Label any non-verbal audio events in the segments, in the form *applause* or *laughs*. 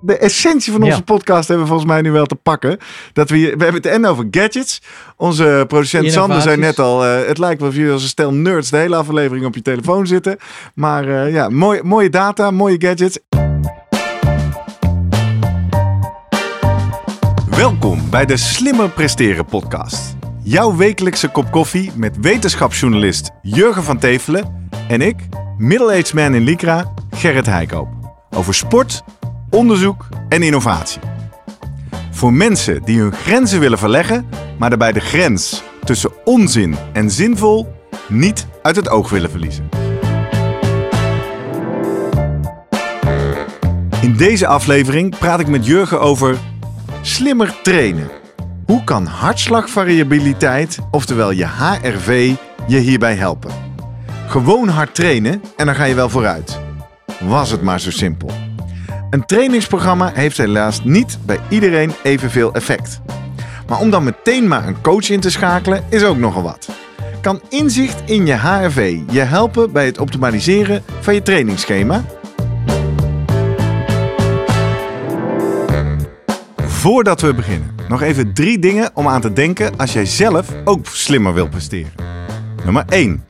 de essentie van onze Ja. podcast hebben we volgens mij nu wel te pakken. Dat we, hier, we hebben het en over gadgets. Onze producent Sander zei net al, eh, het lijkt wel of jullie als een stel nerds de hele aflevering op je telefoon zitten. Maar eh, ja, mooi, mooie data, mooie gadgets. Welkom bij de Slimmer Presteren podcast. Jouw wekelijkse kop koffie met wetenschapsjournalist Jurgen van Tevelen en ik, middle-aged man in Lycra, Gerrit Heikoop. Over sport, onderzoek en innovatie. Voor mensen die hun grenzen willen verleggen, maar daarbij de grens tussen onzin en zinvol niet uit het oog willen verliezen. In deze aflevering praat ik met Jurgen over slimmer trainen. Hoe kan hartslagvariabiliteit, oftewel je HRV, je hierbij helpen? Gewoon hard trainen en dan ga je wel vooruit. Was het maar zo simpel. Een trainingsprogramma heeft helaas niet bij iedereen evenveel effect. Maar om dan meteen maar een coach in te schakelen is ook nogal wat. Kan inzicht in je HRV je helpen bij het optimaliseren van je trainingsschema? Voordat we beginnen, nog even drie dingen om aan te denken als jij zelf ook slimmer wilt presteren. Nummer 1.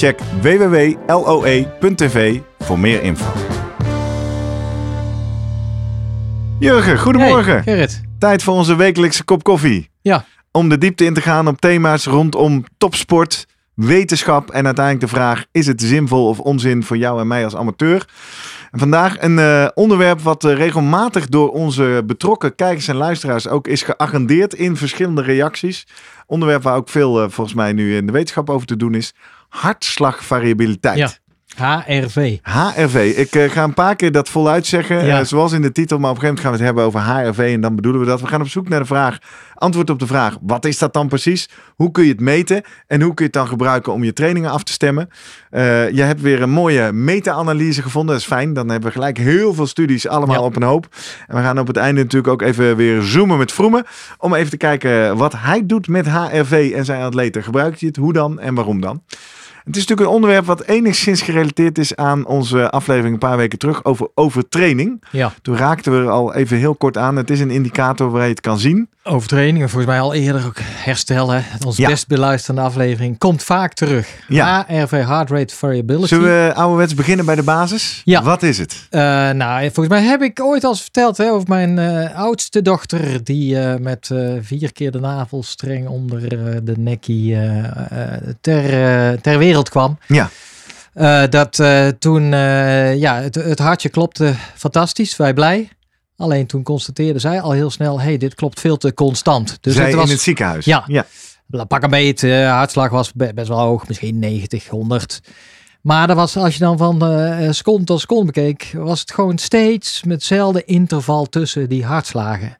Check www.loe.tv voor meer info. Jurgen, goedemorgen. Hey, Gerrit. Tijd voor onze wekelijkse kop koffie. Ja. Om de diepte in te gaan op thema's rondom topsport, wetenschap en uiteindelijk de vraag: is het zinvol of onzin voor jou en mij als amateur? En vandaag een eh, onderwerp wat eh, regelmatig door onze betrokken kijkers en luisteraars ook is geagendeerd in verschillende reacties. Onderwerp waar ook veel eh, volgens mij nu in de wetenschap over te doen is: hartslagvariabiliteit. Ja. HRV. HRV. Ik eh, ga een paar keer dat voluit zeggen, Ja. eh, zoals in de titel, maar op een gegeven moment gaan we het hebben over HRV en dan bedoelen we dat. We gaan op zoek naar de vraag, antwoord op de vraag, wat is dat dan precies? Hoe kun je het meten en hoe kun je het dan gebruiken om je trainingen af te stemmen? Eh, je hebt weer een mooie meta-analyse gevonden, dat is fijn. Dan hebben we gelijk heel veel studies allemaal Ja. op een hoop. En we gaan op het einde natuurlijk ook even weer zoomen met Vroemen, om even te kijken wat hij doet met HRV en zijn atleten. Gebruikt hij het, hoe dan en waarom dan? Het is natuurlijk een onderwerp wat enigszins gerelateerd is aan onze aflevering een paar weken terug over overtraining. Ja. Toen raakten we er al even heel kort aan. Het is een indicator waar je het kan zien. Overtraining. En volgens mij al eerder ook herstellen. Onze Ja. best beluisterde aflevering komt vaak terug. Ja. HRV, Heart Rate Variability. Zullen we ouderwets beginnen bij de basis? Ja. Wat is het? Eh, nou, volgens mij heb ik ooit al eens verteld hè, over mijn eh, oudste dochter. Die eh, met vier keer de navelstreng onder de nekkie ter, ter wereld kwam. Ja. Eh, dat eh, toen, eh, ja, het, het hartje klopte fantastisch, wij blij. Alleen toen constateerde zij al heel snel, hey, dit klopt veel te constant. Dus Zij het was in het ziekenhuis. Ja. ja. pak een beet, hartslag was be- best wel hoog, misschien 90, 100. Maar dat was, als je dan van eh seconde tot seconde bekeek, was het gewoon steeds met hetzelfde interval tussen die hartslagen.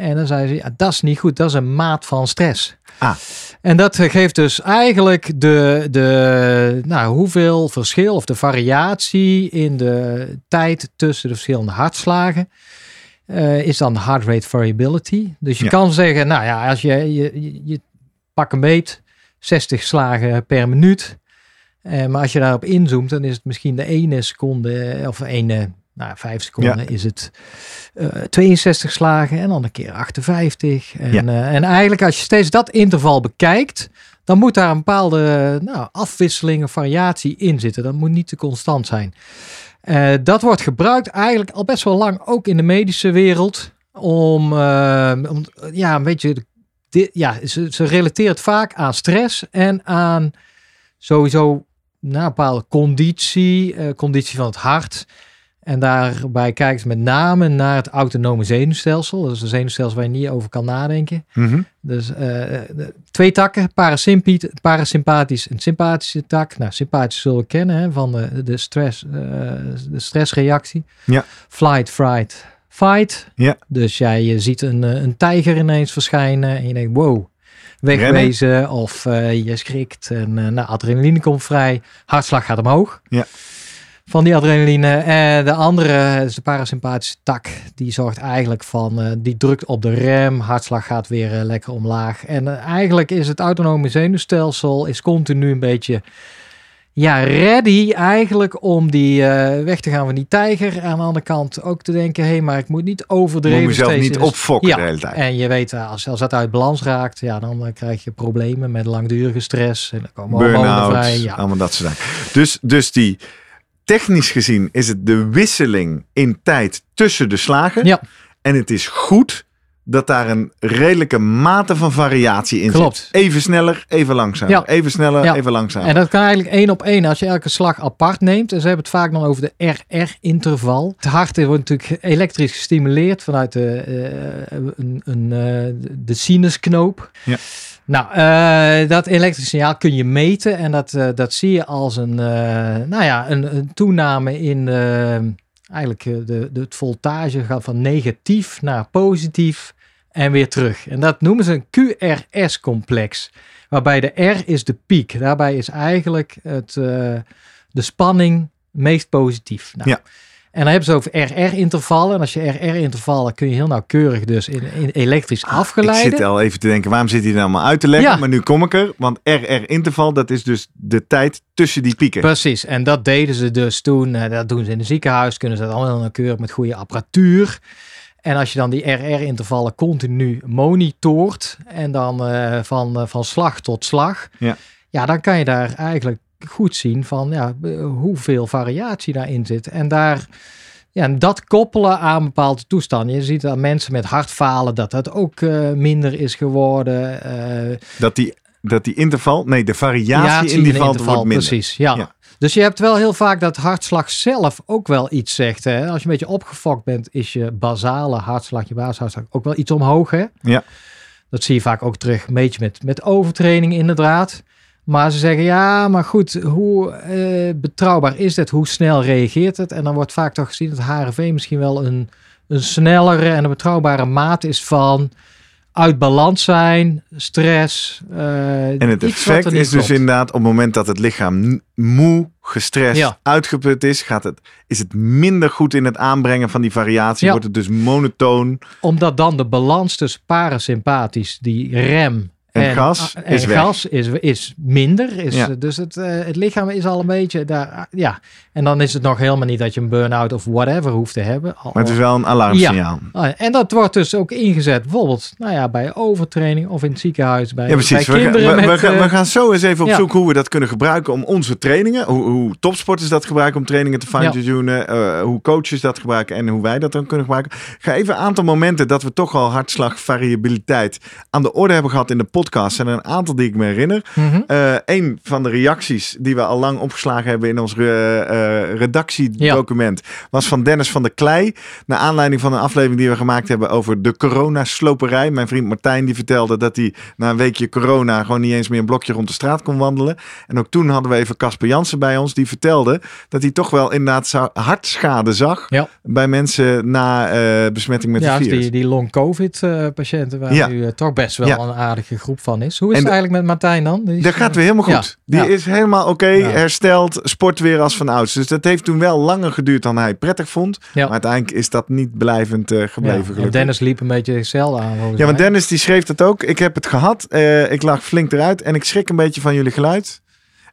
En dan zei ze, ja, dat is niet goed, dat is een maat van stress. Ah. En dat eh, geeft dus eigenlijk de, de nou, hoeveel verschil of de variatie in de tijd tussen de verschillende hartslagen. eh, is dan heart rate variability. Dus je Ja. kan zeggen, nou ja, als je, je, je, je pak een beet, 60 slagen per minuut. Eh, maar als je daarop inzoomt, dan is het misschien de ene seconde, of ene, nou vijf seconden, is het eh, 62 slagen en dan een keer 58. En, Ja. eh, en eigenlijk als je steeds dat interval bekijkt, dan moet daar een bepaalde nou, afwisseling of variatie in zitten. Dat moet niet te constant zijn. Eh, dat wordt gebruikt eigenlijk al best wel lang, ook in de medische wereld, om, om ja, een beetje, de- ja, ze, ze relateert vaak aan stress en aan sowieso nou, een bepaalde conditie, conditie van het hart. En daarbij kijkt met name naar het autonome zenuwstelsel. Dat is een zenuwstelsel waar je niet over kan nadenken. Mhm. Dus eh, twee takken, parasympathisch en sympathische tak. Nou, sympathisch zullen we kennen hè, van de, de, stress, eh, de stressreactie. Ja. Flight, fright fight. Ja. Dus jij je ziet een, eh, een tijger ineens verschijnen en je denkt wow, wegwezen of je schrikt en nou, adrenaline komt vrij, hartslag gaat omhoog. Ja. Van die adrenaline. En de andere is de parasympathische tak. Die zorgt eigenlijk van, eh, die drukt op de rem, hartslag gaat weer eh, lekker omlaag. En eh, eigenlijk is het autonome zenuwstelsel is continu een beetje ja, ready eigenlijk om die weg te gaan van die tijger. Aan de andere kant ook te denken, hé, maar ik moet niet Je overdreven moet jezelf steeds niet opfokken Ja, de hele tijd. En je weet, als, als dat uit balans raakt, ja, dan krijg je problemen met langdurige stress. En dan komen hormonen vrij. Ja. allemaal dat soort dingen. Dus, dus die, technisch gezien is het de wisseling in tijd tussen de slagen. Ja. En het is goed dat daar een redelijke mate van variatie in Klopt. zit. Even sneller, even langzamer. Ja. Even sneller, Ja. even langzamer. En dat kan eigenlijk één op één als je elke slag apart neemt. En ze hebben het vaak dan over de RR-interval. Het hart wordt natuurlijk elektrisch gestimuleerd vanuit de, eh, een, een, eh, de sinusknoop. Ja. Nou, eh, dat elektrisch signaal kun je meten en dat, eh, dat zie je als een, eh, nou ja, een, toename in eigenlijk de, de, het voltage gaat van negatief naar positief en weer terug. En dat noemen ze een QRS-complex. Waarbij de R is de piek. Daarbij is eigenlijk het, de spanning meest positief. Nou, Ja. En dan hebben ze over RR-intervallen. En als je RR-intervallen kun je heel nauwkeurig dus in, in elektrisch Ah, Ik afgeleiden. zit al even te denken, waarom zit hij nou allemaal uit te leggen? Ja. Maar nu kom ik er, want RR-interval, dat is dus de tijd tussen die pieken. Precies, en dat deden ze dus toen. eh, dat doen ze in een ziekenhuis, kunnen ze dat allemaal heel nauwkeurig met goede apparatuur. En als je dan die RR-intervallen continu monitort en dan eh, van, eh, van slag tot slag, Ja. ja, dan kan je daar eigenlijk goed zien van ja, eh, hoeveel variatie daarin zit. En daar, ja, en dat koppelen aan bepaalde toestanden. Je ziet dat mensen met hartfalen, dat dat ook eh, minder is geworden. eh, Dat die, dat die interval, nee, de variatie variatie in die valt interval, wordt minder. Precies, ja. Ja. Dus je hebt wel heel vaak dat hartslag zelf ook wel iets zegt. Hè? Als je een beetje opgefokt bent, is je basale hartslag, je basishartslag ook wel iets omhoog. Hè? Ja. Dat zie je vaak ook terug, een beetje met, met overtraining inderdaad. Maar ze zeggen, ja, maar goed, hoe eh, betrouwbaar is dit? Hoe snel reageert het? En dan wordt vaak toch gezien dat HRV misschien wel een, een snellere en een betrouwbare maat is van uit balans zijn, stress. eh, En het effect is dus inderdaad op het moment dat het lichaam moe, gestrest, Ja. uitgeput is, gaat het, is het minder goed in het aanbrengen van die variatie. Ja. Wordt het dus monotoon. Omdat dan de balans tussen parasympathisch, die rem En gas en is weg. gas is, is minder. Is, Ja. Dus het, eh, het lichaam is al een beetje daar. Ja, en dan is het nog helemaal niet dat je een burn-out of whatever hoeft te hebben. Al- Maar het is wel een alarmsignaal. Ah, En dat wordt dus ook ingezet, bijvoorbeeld nou ja, bij overtraining of in het ziekenhuis. Bij, Ja, precies. bij We, gaan- kinderen we, we met, gaan, eh, we gaan zo eens even op ja. zoek hoe we dat kunnen gebruiken om onze trainingen, hoe, hoe topsporters dat gebruiken om trainingen te fine-tunen, eh, hoe coaches dat gebruiken en hoe wij dat dan kunnen gebruiken. Ik ga even een aantal momenten dat we toch al hartslagvariabiliteit aan de orde hebben gehad in de podcast. Zijn een aantal die ik me herinner. Eh, een van de reacties die we al lang opgeslagen hebben in ons eh, redactiedocument was van Dennis van der Klei. Naar aanleiding van een aflevering die we gemaakt hebben over de coronasloperij. Mijn vriend Martijn die vertelde dat hij na een weekje corona gewoon niet eens meer een blokje rond de straat kon wandelen. En ook toen hadden we even Casper Jansen bij ons. Die vertelde dat hij toch wel inderdaad hartschade zag Ja. bij mensen na eh, besmetting met ja, het virus. die, die long-covid-patiënten, waar Ja. nu toch best wel Ja. een aardige groep van is. Hoe is En het eigenlijk met Martijn dan? Die is, Dat gaat weer helemaal Ja, goed. Die ja. is helemaal oké, Ja. hersteld, sport weer als van ouds. Dus dat heeft toen wel langer geduurd dan hij prettig vond. Ja. Maar uiteindelijk is dat niet blijvend eh, Ja, gebleven. en. Dennis liep een beetje hetzelfde aan. ja, want. Dennis die schreef dat ook. Ik heb het gehad. eh, ik lag flink eruit en ik schrik een beetje van jullie geluid.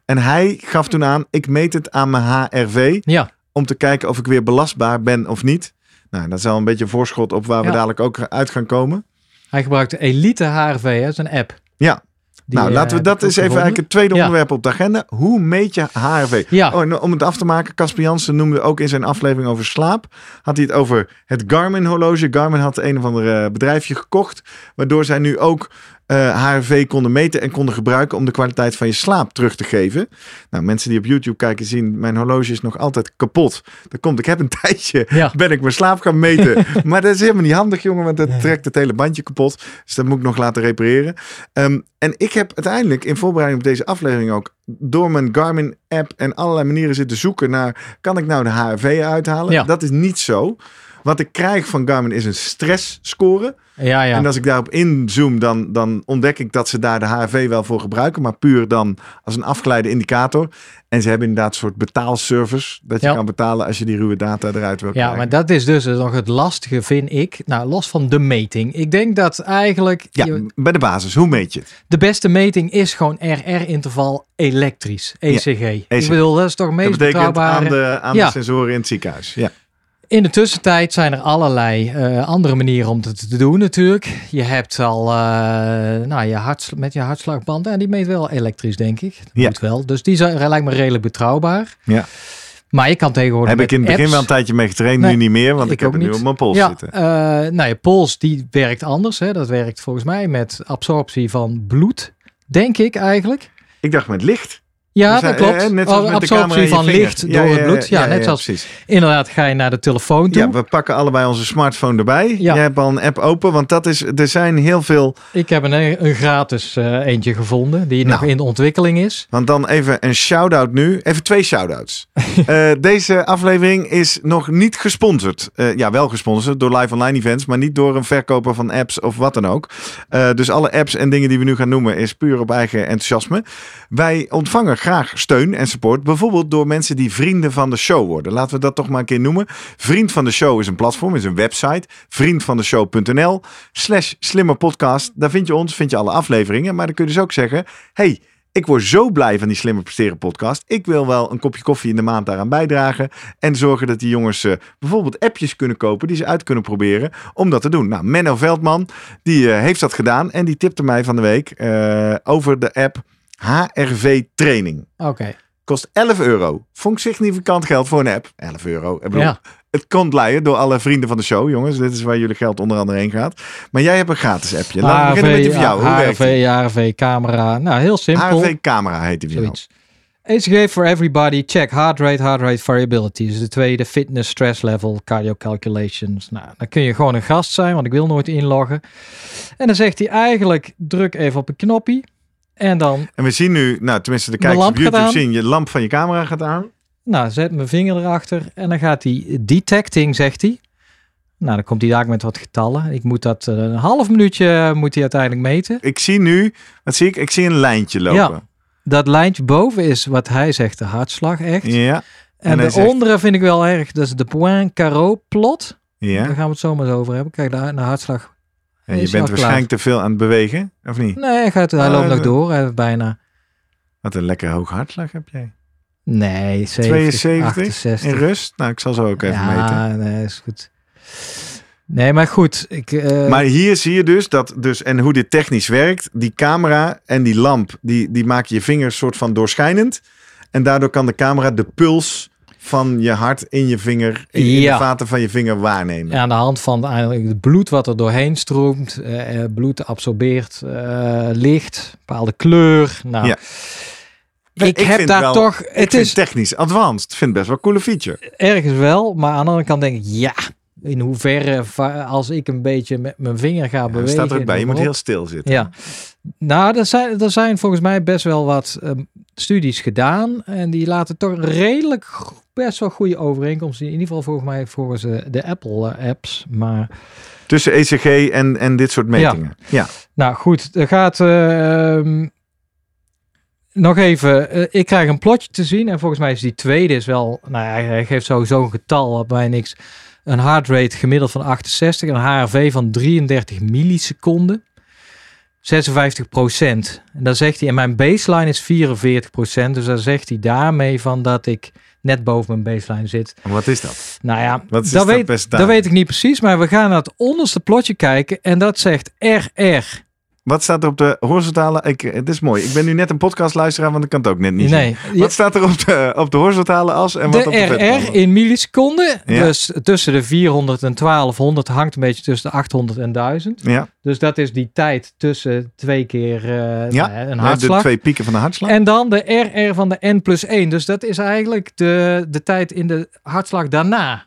En hij gaf toen aan, ik meet het aan mijn HRV Ja, om te kijken of ik weer belastbaar ben of niet. Nou, dat is al een beetje een voorschot op waar we Ja. dadelijk ook uit gaan komen. Hij gebruikte Elite HRV, dat is een app. Ja. Die, nou, eh, laten we heb dat ook even eigenlijk het tweede Ja. onderwerp op de agenda. Hoe meet je HRV? Ja. Oh, om het af te maken, Casper Jansen noemde ook in zijn aflevering over slaap, had hij het over het Garmin horloge. Garmin had een of ander eh, bedrijfje gekocht, waardoor zij nu ook eh HRV konden meten en konden gebruiken om de kwaliteit van je slaap terug te geven. Nou, mensen die op YouTube kijken zien, mijn horloge is nog altijd kapot. Dat komt, ik heb een *laughs* tijdje, Ja. ben ik mijn slaap gaan meten. *laughs* maar dat is helemaal niet handig, jongen, want dat trekt het hele bandje kapot. Dus dat moet ik nog laten repareren. Ehm, en ik heb uiteindelijk in voorbereiding op deze aflevering ook door mijn Garmin app en allerlei manieren zitten zoeken naar kan ik nou de HRV uithalen? Ja. Dat is niet zo. Wat ik krijg van Garmin is een stressscore. Ja, ja. En als ik daarop inzoom, dan, dan ontdek ik dat ze daar de HRV wel voor gebruiken. Maar puur dan als een afgeleide indicator. En ze hebben inderdaad een soort betaalservice. Dat je Ja. kan betalen als je die ruwe data eruit wil Ja, krijgen. maar dat is dus nog het lastige, vind ik. Nou, los van de meting. Ik denk dat eigenlijk Ja, je- bij de basis. Hoe meet je het? de beste meting is gewoon RR-interval elektrisch, ECG. Ik ECG. bedoel, dat is toch het Dat meest betekent betrouwbare. aan de, aan Ja. de sensoren in het ziekenhuis. Ja. In de tussentijd zijn er allerlei eh, andere manieren om het te doen natuurlijk. Je hebt al eh, nou, je harts, met je hartslagband. En die meet wel elektrisch, denk ik. Dat Ja. Moet wel. Dus die zijn, lijkt me redelijk betrouwbaar. Ja. Maar je kan tegenwoordig Heb ik in het begin wel een tijdje mee getraind, Nee, nu niet meer. Want ik, ik heb het nu op mijn pols ja, zitten. eh, nou, je pols die werkt anders. Hè. Dat werkt volgens mij met absorptie van bloed, denk ik eigenlijk. Ik dacht met licht. Ja, Dus, dat eh, klopt. eh, net absorptie je van licht door het bloed. Ja, net zoals precies. inderdaad ga je naar de telefoon toe. Ja, we pakken allebei onze smartphone erbij. Jij hebt al een app open, want dat is, er zijn heel veel. Ik heb een, een gratis eh, eentje gevonden die nog Nou. in ontwikkeling is. Want dan even een shout-out nu. Even twee shout-outs. *laughs* Eh, deze aflevering is nog niet gesponsord. Eh, ja, wel gesponsord door live online events, maar niet door een verkoper van apps of wat dan ook. Eh, dus alle apps en dingen die we nu gaan noemen is puur op eigen enthousiasme. Wij ontvangen graag steun en support, bijvoorbeeld door mensen die vrienden van de show worden. Laten we dat toch maar een keer noemen. Vriend van de show is een platform, is een website. Vriendvandeshow.nl slash slimme podcast. Daar vind je ons, vind je alle afleveringen. Maar dan kun je dus ook zeggen, hey, ik word zo blij van die Slimmer Presteren podcast. Ik wil wel een kopje koffie in de maand daaraan bijdragen. En zorgen dat die jongens eh, bijvoorbeeld appjes kunnen kopen die ze uit kunnen proberen om dat te doen. Nou, Menno Veldman, die eh, heeft dat gedaan. En die tipte mij van de week eh, over de app HRV Training. Oké. Kost 11 euro. Vond ik significant geld voor een app. 11 euro. Ik bedoel, Ja. Het komt leiden door alle vrienden van de show, jongens. Dit is waar jullie geld onder andere heen gaat. Maar jij hebt een gratis appje. Laten we beginnen met die van jou. Hoe? HRV, HRV, camera. Nou, heel simpel. HRV camera heet die van jou. ECG for everybody. Check heart rate, heart rate variability. Dus de tweede fitness, stress level, cardio calculations. Nou, dan kun je gewoon een gast zijn, want ik wil nooit inloggen. En dan zegt hij eigenlijk, druk even op een knopje. En dan, En we zien nu, nou tenminste de kijkers op YouTube zien, je lamp van je camera gaat aan. nou, zet mijn vinger erachter. En dan gaat hij detecting, zegt hij. Nou, dan komt hij daar met wat getallen. Ik moet dat eh, een half minuutje moet hij uiteindelijk meten. Ik zie nu, wat zie ik? Ik zie een lijntje lopen. Dat lijntje boven is wat hij zegt de hartslag echt. Ja, En, de onderen vind ik wel erg. Dat is de point carreau plot. ja. Daar gaan we het zo maar eens over hebben. Kijk, de, de hartslag. En je bent waarschijnlijk te veel aan het bewegen, of niet? Nee, hij, gaat, hij Ah, loopt nog door. Hij heeft bijna. Wat een lekker hoog hartslag heb jij. Nee, 70, 72 68. in rust? Nou, ik zal zo ook even meten. ja, nee, is goed. Nee, maar goed. Ik, eh, Maar hier zie je dus dat, dus, en hoe dit technisch werkt. Die camera en die lamp, die, die maken je vingers soort van doorschijnend. En daardoor kan de camera de puls van je hart in je vinger, in, Ja. de vaten van je vinger waarnemen. aan de hand van eigenlijk het bloed wat er doorheen stroomt, eh, eh, bloed absorbeert eh, licht, bepaalde kleur. Nou, Ja. ik, heb daar wel- toch. Het is technisch advanced. Vind best wel een coole feature. ergens wel, maar aan de andere kant denk ik, ja, in hoeverre als ik een beetje met mijn vinger ga Ja, er bewegen. staat er ook bij, je moet heel stil zitten. Ja, nou, er zijn, er zijn volgens mij best wel wat ehm, studies gedaan en die laten toch redelijk best wel goede overeenkomsten. In ieder geval volgens mij volgens de Apple eh, apps, maar Tussen ECG en, en dit soort metingen. Ja. Nou goed, er gaat ehm, nog even. eh, ik krijg een plotje te zien en volgens mij is die tweede is wel. Nou, ja, hij geeft sowieso een getal wat bij niks. Een heart rate gemiddeld van 68 en een HRV van 33 milliseconden. 56 procent. En dan zegt hij, en mijn baseline is 44 procent. Dus dan zegt hij daarmee van dat ik net boven mijn baseline zit. En wat is dat? Nou ja, Wat is dat, dat weet, dat weet ik niet precies. Maar we gaan naar het onderste plotje kijken. En dat zegt RR. Wat staat er op de horizontale... Ik, het is mooi. Ik ben nu net een podcast luisteraar, want ik kan het ook net niet zien. Nee, Wat staat er op de, op de horizontale as en wat de op de? RR in milliseconden. Ja. Dus tussen de 400 en 1200 hangt een beetje tussen de 800 en 1000. Ja, Dus dat is die tijd tussen twee keer eh, ja. nou ja, een de hartslag. twee pieken van de hartslag. En dan de RR van de N plus 1. Dus dat is eigenlijk de, de tijd in de hartslag daarna.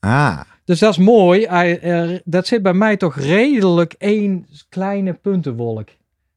Ah, Dus dat is mooi. Er- dat zit bij mij toch redelijk één kleine puntenwolk.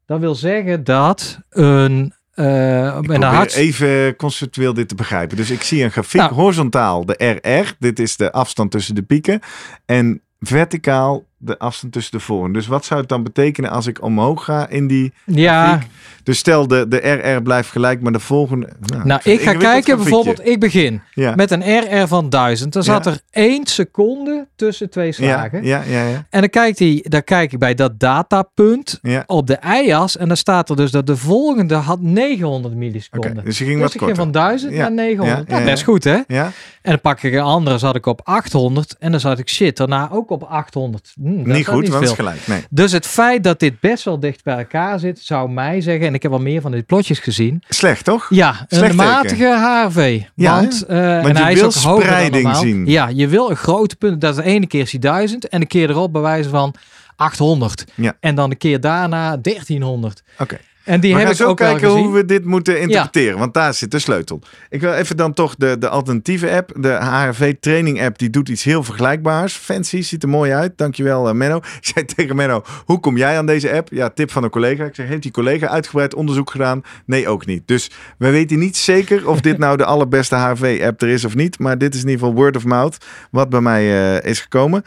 Dat wil zeggen dat een, eh, Ik probeer hartst- even conceptueel dit te begrijpen. Dus ik zie een grafiek Nou. horizontaal, de RR. Dit is de afstand tussen de pieken. En verticaal de afstand tussen de voren. Dus wat zou het dan betekenen als ik omhoog ga in die... Ja, grafiek? Dus stel de, de RR blijft gelijk, maar de volgende... nou vind ik ga kijken grafiekje. bijvoorbeeld, ik begin Ja. met een RR van 1000. Dan zat Ja. er één seconde tussen twee slagen. ja, ja, ja, En dan, kijkt hij, dan kijk ik bij dat datapunt ja. op de y-as. En dan staat er dus dat de volgende had 900 Oké, milliseconden. dus je ging Dus wat ik ging van 1000 Ja, naar 900. ja, Nou, best goed hè? Ja? En dan pak ik een andere, zat ik op 800. En dan zat ik shit, daarna ook op 800. Hm, Niet goed, want het is veel. gelijk. Nee. Dus het feit dat dit best wel dicht bij elkaar zit, zou mij zeggen, en ik heb al meer van dit plotjes gezien. Slecht, toch? Ja, Slecht een matige HRV. Ja, want eh, Want en je hij wil is ook spreiding zien. Ja, je wil een grote punt. Dat is de ene keer is hij 1000 en de keer erop bij wijze van 800. Ja. En dan de keer daarna 1300. Oké. En die we gaan zo ook kijken hoe we dit moeten interpreteren, want daar zit de sleutel. Ik wil even dan toch de, de alternatieve app, de HRV training app, die doet iets heel vergelijkbaars. Fancy, ziet er mooi uit. Dankjewel uh, Menno. *laughs* Ik zei tegen Menno, hoe kom jij aan deze app? Ja, tip van een collega. Ik zeg, heeft die collega uitgebreid onderzoek gedaan? Nee, ook niet. Dus we weten niet zeker of dit nou de *laughs* allerbeste HRV app er is of niet, maar dit is in ieder geval word of mouth, wat bij mij uh, is gekomen.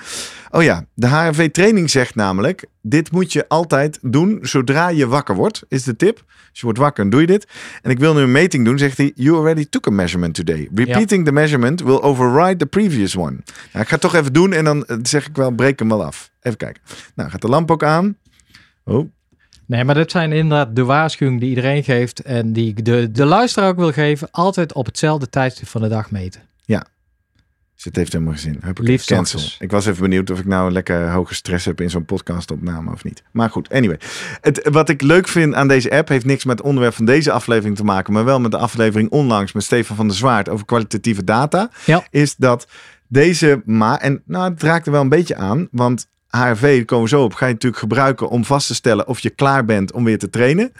Oh ja, de HRV training zegt namelijk, dit moet je altijd doen zodra je wakker wordt, is de tip. Als je wordt wakker, dan doe je dit. En ik wil nu een meting doen, zegt hij, you already took a measurement today. Repeating the measurement will override the previous one. Nou, ik ga het toch even doen en dan zeg ik wel, breek hem wel af. Even kijken. Nou, gaat de lamp ook aan. Oh, Nee, maar dit zijn inderdaad de waarschuwingen die iedereen geeft en die ik de, de luisteraar ook wil geven. Altijd op hetzelfde tijdstip van de dag meten. Dus het heeft helemaal ik Liefst cancel. Ik was even benieuwd of ik nou lekker hoge stress heb in zo'n podcastopname of niet. Maar goed, anyway. Het, wat ik leuk vind aan deze app heeft niks met het onderwerp van deze aflevering te maken, maar wel met de aflevering onlangs met Stefan van der Zwaard over kwalitatieve data. Ja. Is dat deze maar en nou, het raakt er wel een beetje aan, want HRV, komen we zo op, ga je natuurlijk gebruiken om vast te stellen of je klaar bent om weer te trainen.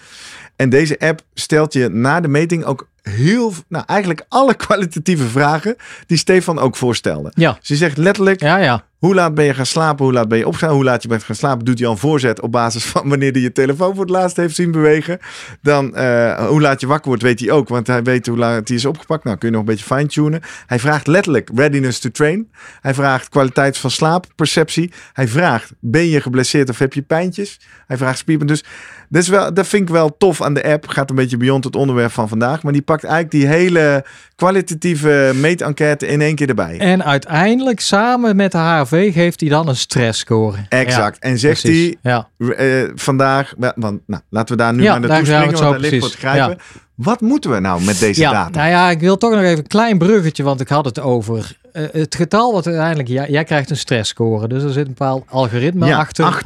En deze app stelt je na de meting ook heel, nou eigenlijk alle *laughs* kwalitatieve vragen die Stefan ook voorstelde. Ja, Dus je zegt letterlijk, ja, ja. Hoe laat ben je gaan slapen, hoe laat ben je opgestaan, hoe laat je bent gaan slapen, doet hij al een voorzet op basis van wanneer hij je telefoon voor het laatst heeft zien bewegen. Dan uh, hoe laat je wakker wordt, weet hij ook, want hij weet hoe laat hij is opgepakt. Nou, kun je nog een beetje fine-tunen. Hij vraagt letterlijk readiness to train. Hij vraagt kwaliteit van slaap, perceptie. Hij vraagt, ben je geblesseerd of heb je pijntjes? Hij vraagt spierpen. Dus dat, is wel, dat vind ik wel tof aan de app. Gaat een beetje beyond het onderwerp van vandaag. Maar die pakt eigenlijk die hele kwalitatieve meetenquête in één keer erbij. En uiteindelijk samen met de HRV geeft hij dan een stressscore. Exact. Ja, en zegt precies. hij Ja. uh, vandaag, want nou, laten we daar nu Ja, maar naartoe springen, want daar ligt voor grijpen. Wat moeten we nou met deze data? Nou ja, ik wil toch nog even een klein bruggetje, want ik had het over uh, het getal wat uiteindelijk, jij krijgt een stressscore. Dus er zit een bepaald algoritme ja, achter.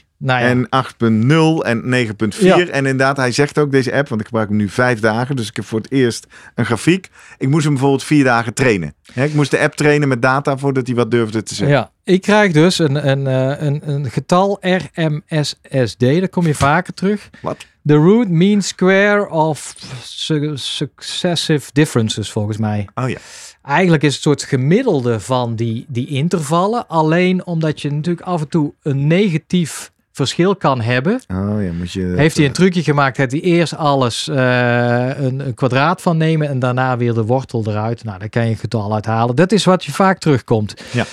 8.3. Nou ja. En 8.0 en 9.4. Ja. En inderdaad, hij zegt ook deze app, want ik gebruik hem nu vijf dagen. Dus ik heb voor het eerst een grafiek. Ik moest hem bijvoorbeeld vier dagen trainen. He, ik moest de app trainen met data voordat hij wat durfde te zeggen. Ja, ik krijg dus een, een, eh, een, een getal RMSSD. Daar kom je vaker terug. Wat? The root mean square of su successive differences, volgens mij. Oh ja. Eigenlijk is het soort gemiddelde van die, die intervallen. Alleen omdat je natuurlijk af en toe een negatief verschil kan hebben. Oh ja, moet je... Heeft hij een trucje gemaakt dat hij eerst alles uh, een, een, kwadraat van nemen en daarna weer de wortel eruit. Nou, daar kan je een getal uithalen. Dat is wat je vaak terugkomt. Ja.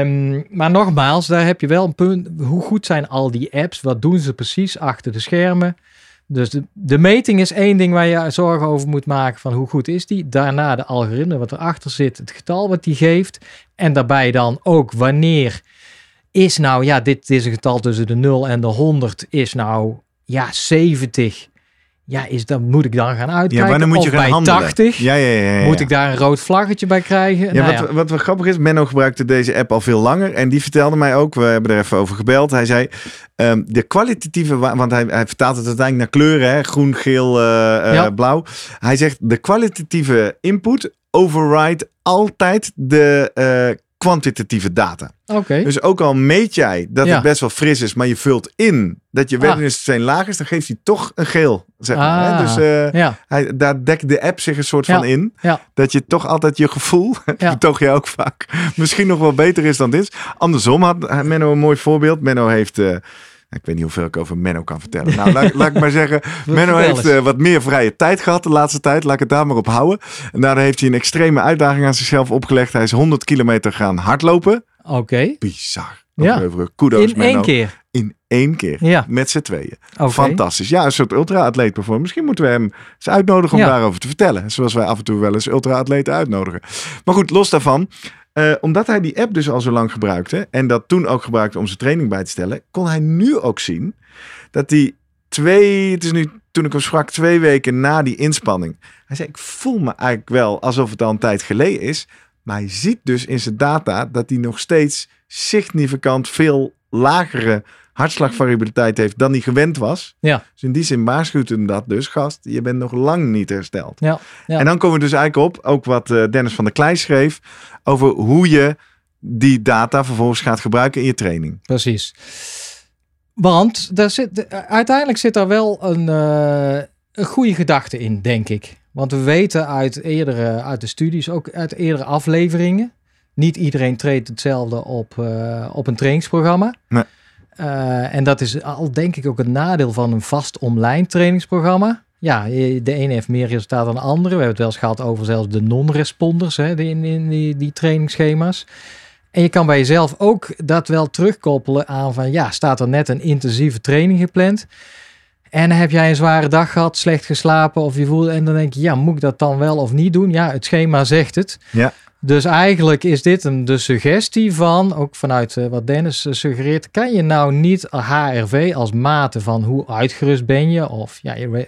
Um, maar nogmaals, daar heb je wel een punt. Hoe goed zijn al die apps? Wat doen ze precies achter de schermen? Dus de, de meting is één ding waar je zorgen over moet maken van hoe goed is die. Daarna de algoritme wat erachter zit, het getal wat die geeft. En daarbij dan ook wanneer is nou, ja, dit is een getal tussen de 0 en de 100 is nou, ja, 70. Ja, is dan moet ik dan gaan uitkijken? Ja, wanneer moet je of gaan bij handelen? 80? Ja, ja, ja, ja, Moet ik daar een rood vlaggetje bij krijgen? Ja, Nou wat, wat wel grappig is, Menno gebruikte deze app al veel langer. En die vertelde mij ook, we hebben er even over gebeld. Hij zei, um, de kwalitatieve, want hij, hij vertaalt het uiteindelijk naar kleuren. Hè? Groen, geel, uh, uh, Ja. blauw. Hij zegt, de kwalitatieve input override altijd de uh, kwantitatieve data. Oké. Dus ook al meet jij dat Ja. het best wel fris is, maar je vult in dat je Ah. readiness zijn laag is, dan geeft hij toch een geel. Zeg maar, hè? Ah. Dus uh, Ja, hij, daar dekt de app zich een soort Ja. van in. Dat je toch altijd je gevoel, dat betoog je ook vaak, misschien nog wel beter is dan dit. Andersom had Menno een mooi voorbeeld. Menno heeft, uh, ik weet niet hoeveel ik over Menno kan vertellen. Nou, laat, laat ik maar zeggen, *laughs* Menno heeft eh, wat meer vrije tijd gehad de laatste tijd. Laat ik het daar maar op houden. En daardoor heeft hij een extreme uitdaging aan zichzelf opgelegd. Hij is 100 kilometer gaan hardlopen. Oké. Bizar. Ja. Kudos, In Menno. één keer. In één keer. Ja. Met z'n tweeën. Fantastisch. Ja, een soort ultra-atleet bijvoorbeeld. Misschien moeten we hem eens uitnodigen om Ja. daarover te vertellen. Zoals wij af en toe wel eens ultra-atleten uitnodigen. Maar goed, los daarvan. Eh, omdat hij die app dus al zo lang gebruikte. En dat toen ook gebruikte om zijn training bij te stellen. Kon hij nu ook zien dat hij twee, het is nu toen ik hem sprak, twee weken na die inspanning. Hij zei, ik voel me eigenlijk wel alsof het al een tijd geleden is. Maar hij ziet dus in zijn data dat hij nog steeds significant veel lagere hartslagvariabiliteit heeft dan hij gewend was. Ja. Dus in die zin waarschuwt hem dat dus, gast, je bent nog lang niet hersteld. Ja. ja. En dan komen we dus eigenlijk op, ook wat eh, Dennis van der Klei schreef, over hoe je die data vervolgens gaat gebruiken in je training. Precies. Want daar zit, uiteindelijk zit daar wel een, eh, een goede gedachte in, denk ik. Want we weten uit, eerdere, uit de studies, ook uit eerdere afleveringen. Niet iedereen treedt hetzelfde op, eh, op een trainingsprogramma. Nee. Eh, en dat is al denk ik ook het nadeel van een vast online trainingsprogramma. Ja, je- de ene heeft meer resultaat dan de andere. We hebben het wel eens gehad over zelfs de non-responders in, in die, die trainingsschema's. En je kan bij jezelf ook dat wel terugkoppelen aan van ja, staat er net een intensieve training gepland. En heb jij een zware dag gehad, slecht geslapen of je voelt en dan denk je ja, moet ik dat dan wel of niet doen? Ja, het schema zegt het. Ja. Dus eigenlijk is dit een, de suggestie van, ook vanuit eh, wat Dennis eh, suggereert, kan je nou niet HRV als mate van hoe uitgerust ben je of ja, je,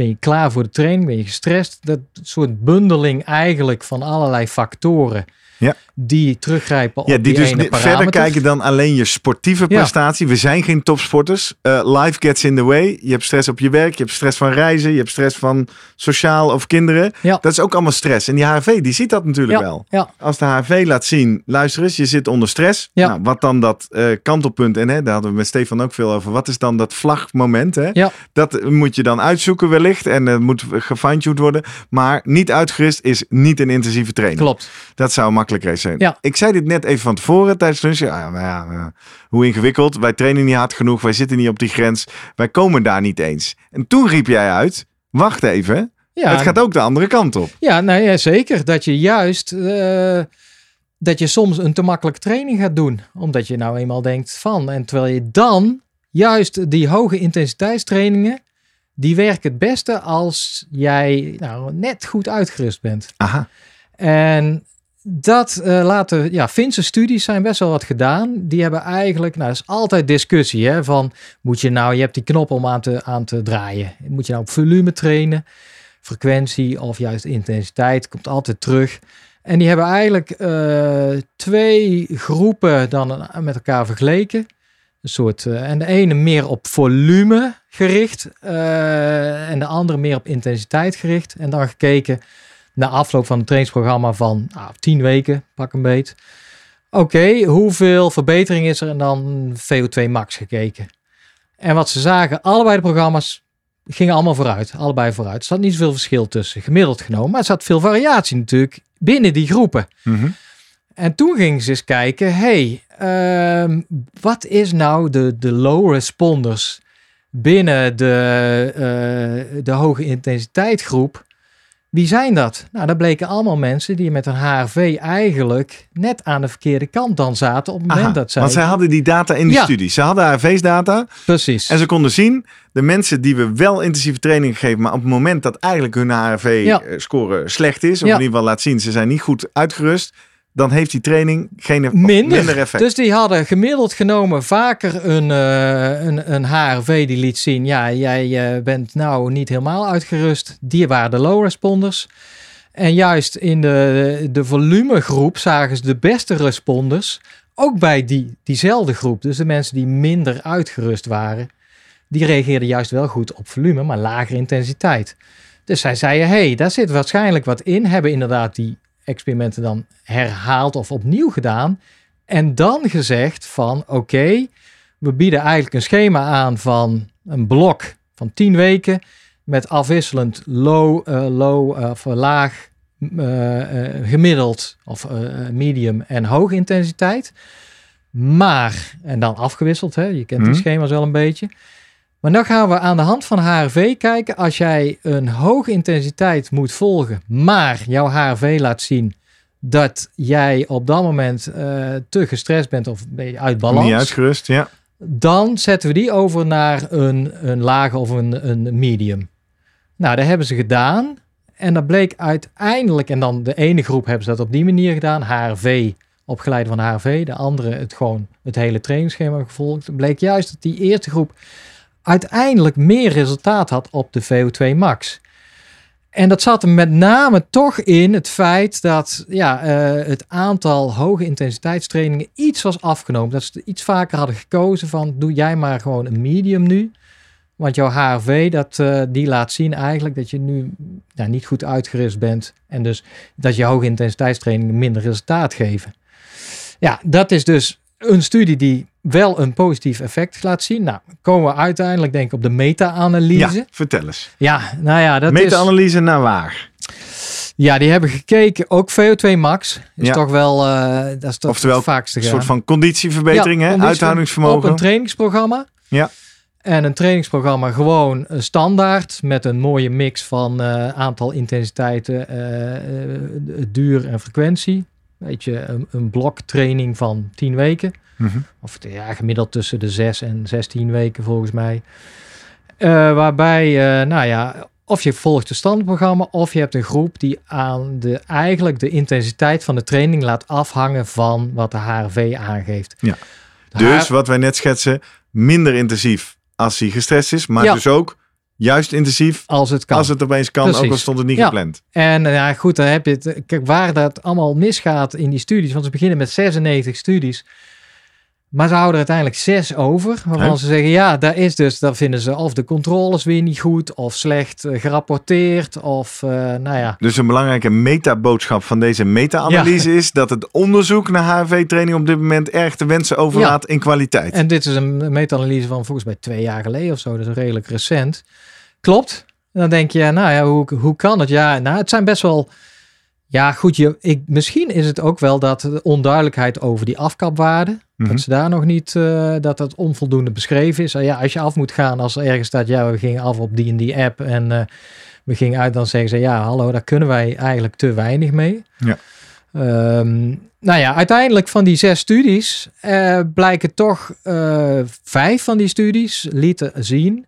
ben je klaar voor de training, ben je gestrest? Dat soort bundeling eigenlijk van allerlei factoren Ja. die teruggrijpen op Ja, die die dus ene verder kijken dan alleen je sportieve Ja. prestatie. We zijn geen topsporters. Eh, life gets in the way. Je hebt stress op je werk, je hebt stress van reizen, je hebt stress van sociaal of kinderen. Ja. Dat is ook allemaal stress. En die HRV, die ziet dat natuurlijk wel. ja. Als de HRV laat zien, luister eens, je zit onder stress. Nou, wat dan dat eh, kantelpunt, en hè, daar hadden we met Stefan ook veel over. Wat is dan dat vlagmoment? Hè? Dat moet je dan uitzoeken wellicht en het moet gefine-tuned worden. Maar niet uitgerust is niet een intensieve training. Klopt. Dat zou makkelijk zijn. Ja. Ik zei dit net even van tevoren tijdens lunch. Ja, maar ja, hoe ingewikkeld. Wij trainen niet hard genoeg. Wij zitten niet op die grens. Wij komen daar niet eens. En toen riep jij uit. Wacht even. Ja, Het gaat ook de andere kant op. Ja, nou ja, zeker. Dat je juist eh, dat je soms een te makkelijke training gaat doen. Omdat je nou eenmaal denkt van. En terwijl je dan juist die hoge intensiteitstrainingen. Die werken het beste als jij nou, net goed uitgerust bent. Aha. En dat eh, laten, ja, Finse studies zijn best wel wat gedaan. Die hebben eigenlijk, nou, is altijd discussie, hè, van moet je nou, je hebt die knop om aan te, aan te draaien. Moet je nou op volume trainen, frequentie of juist intensiteit, komt altijd terug. En die hebben eigenlijk eh, twee groepen dan met elkaar vergeleken. Een soort, eh, en de ene meer op volume gericht en de andere meer op intensiteit gericht. En dan gekeken na afloop van het trainingsprogramma van nou, 10 weken, pak een beet. Oké, hoeveel verbetering is er? En dan VO2 max gekeken. En wat ze zagen, allebei de programma's gingen allemaal vooruit. Allebei vooruit. Er zat niet zoveel verschil tussen, gemiddeld genomen. Maar er zat veel variatie natuurlijk binnen die groepen. Mhm. En toen gingen ze eens kijken, hey, ehm, wat is nou de, de low responders binnen de, eh, de hoge intensiteitsgroep? Wie zijn dat? Nou, dat bleken allemaal mensen die met een HRV eigenlijk net aan de verkeerde kant dan zaten op het moment Aha, dat zij... Want zij hadden die data in de Ja. studie. Ze hadden HRV's data. Precies. En ze konden zien, de mensen die we wel intensieve training geven, maar op het moment dat eigenlijk hun Ja. HRV-score slecht is, of Ja. in ieder geval laat zien, ze zijn niet goed uitgerust, dan heeft die training geen of minder. minder effect. Dus die hadden gemiddeld genomen vaker een, eh, een, een HRV die liet zien, ja, jij eh, bent nou niet helemaal uitgerust. Die waren de low responders. En juist in de, de volumegroep zagen ze de beste responders, ook bij die, diezelfde groep. Dus de mensen die minder uitgerust waren, die reageerden juist wel goed op volume, maar lagere intensiteit. Dus zij zeiden, hé, hey, daar zit waarschijnlijk wat in. Hebben inderdaad die experimenten dan herhaald of opnieuw gedaan. En dan gezegd van oké, we bieden eigenlijk een schema aan van een blok van 10 weken met afwisselend low, eh, low eh, of laag, eh, gemiddeld of medium en hoge intensiteit. Maar, en dan afgewisseld, hè? je kent die Mhm. schema's wel een beetje. Maar dan gaan we aan de hand van HRV kijken. Als jij een hoge intensiteit moet volgen, maar jouw HRV laat zien dat jij op dat moment eh, te gestrest bent of ben je uit balans. Niet uitgerust, ja. Dan zetten we die over naar een, een lage of een, een medium. Nou, dat hebben ze gedaan. En dat bleek uiteindelijk, en dan de ene groep hebben ze dat op die manier gedaan, HRV, opgeleid van HRV. De andere het gewoon het hele trainingsschema gevolgd. Het bleek juist dat die eerste groep uiteindelijk meer resultaat had op de VO2 max. En dat zat er met name toch in het feit dat ja, eh, het aantal hoge intensiteitstrainingen iets was afgenomen. Dat ze iets vaker hadden gekozen van doe jij maar gewoon een medium nu. Want jouw HRV, dat, eh, die laat zien eigenlijk dat je nu ja, niet goed uitgerust bent. En dus dat je hoge intensiteitstrainingen minder resultaat geven. Ja, dat is dus een studie die wel een positief effect laat zien. Nou, komen we uiteindelijk denk ik op de meta-analyse. Ja, vertel eens. Ja, nou ja, dat is... Meta-analyse naar waar? Ja, die hebben gekeken. Ook VO2 max is Ja. toch wel... eh dat is toch Oftewel, het vaakste Een soort van conditieverbetering, Ja, hè? conditie- Op Uithoudingsvermogen. een trainingsprogramma. Ja. En een trainingsprogramma gewoon eh, standaard met een mooie mix van eh, aantal intensiteiten, duur en frequentie. Weet je, een, een bloktraining van 10 weken. Mhm. Of ja, gemiddeld tussen de 6 en 16 weken volgens mij. Eh, waarbij, eh, nou ja, of je volgt het standaardprogramma of je hebt een groep die aan de, eigenlijk de intensiteit van de training laat afhangen van wat de HRV aangeeft. Ja. De Dus wat wij net schetsen, minder intensief als hij gestrest is, maar Ja. dus ook juist intensief als het kan. als het opeens kan, ook al stond het niet Ja. gepland. En eh, ja, goed, dan heb je het. Kijk, waar dat allemaal misgaat in die studies. Want ze beginnen met 96 studies. Maar ze houden er uiteindelijk zes over. Waarvan ze zeggen, ja, daar is dus, dan vinden ze of de controles weer niet goed, of slecht eh, gerapporteerd, of eh, nou ja. Dus een belangrijke metaboodschap van deze meta-analyse is dat het onderzoek naar HRV-training op dit moment erg te wensen overlaat in kwaliteit. En dit is een meta-analyse van volgens mij twee jaar geleden of zo, dus redelijk recent. Klopt. En dan denk je, nou ja, hoe, hoe kan het? Ja, nou, het zijn best wel. Ja, goed, je, ik, misschien is het ook wel dat de onduidelijkheid over die afkapwaarden, Mhm. dat ze daar nog niet, eh, dat dat onvoldoende beschreven is. En ja, als je af moet gaan, als er ergens staat, ja, we gingen af op die en die app en eh, we gingen uit, dan zeggen ze, ja, hallo, daar kunnen wij eigenlijk te weinig mee. Ja. Ehm, nou ja, uiteindelijk van die zes studies eh, blijken toch vijf van die studies lieten zien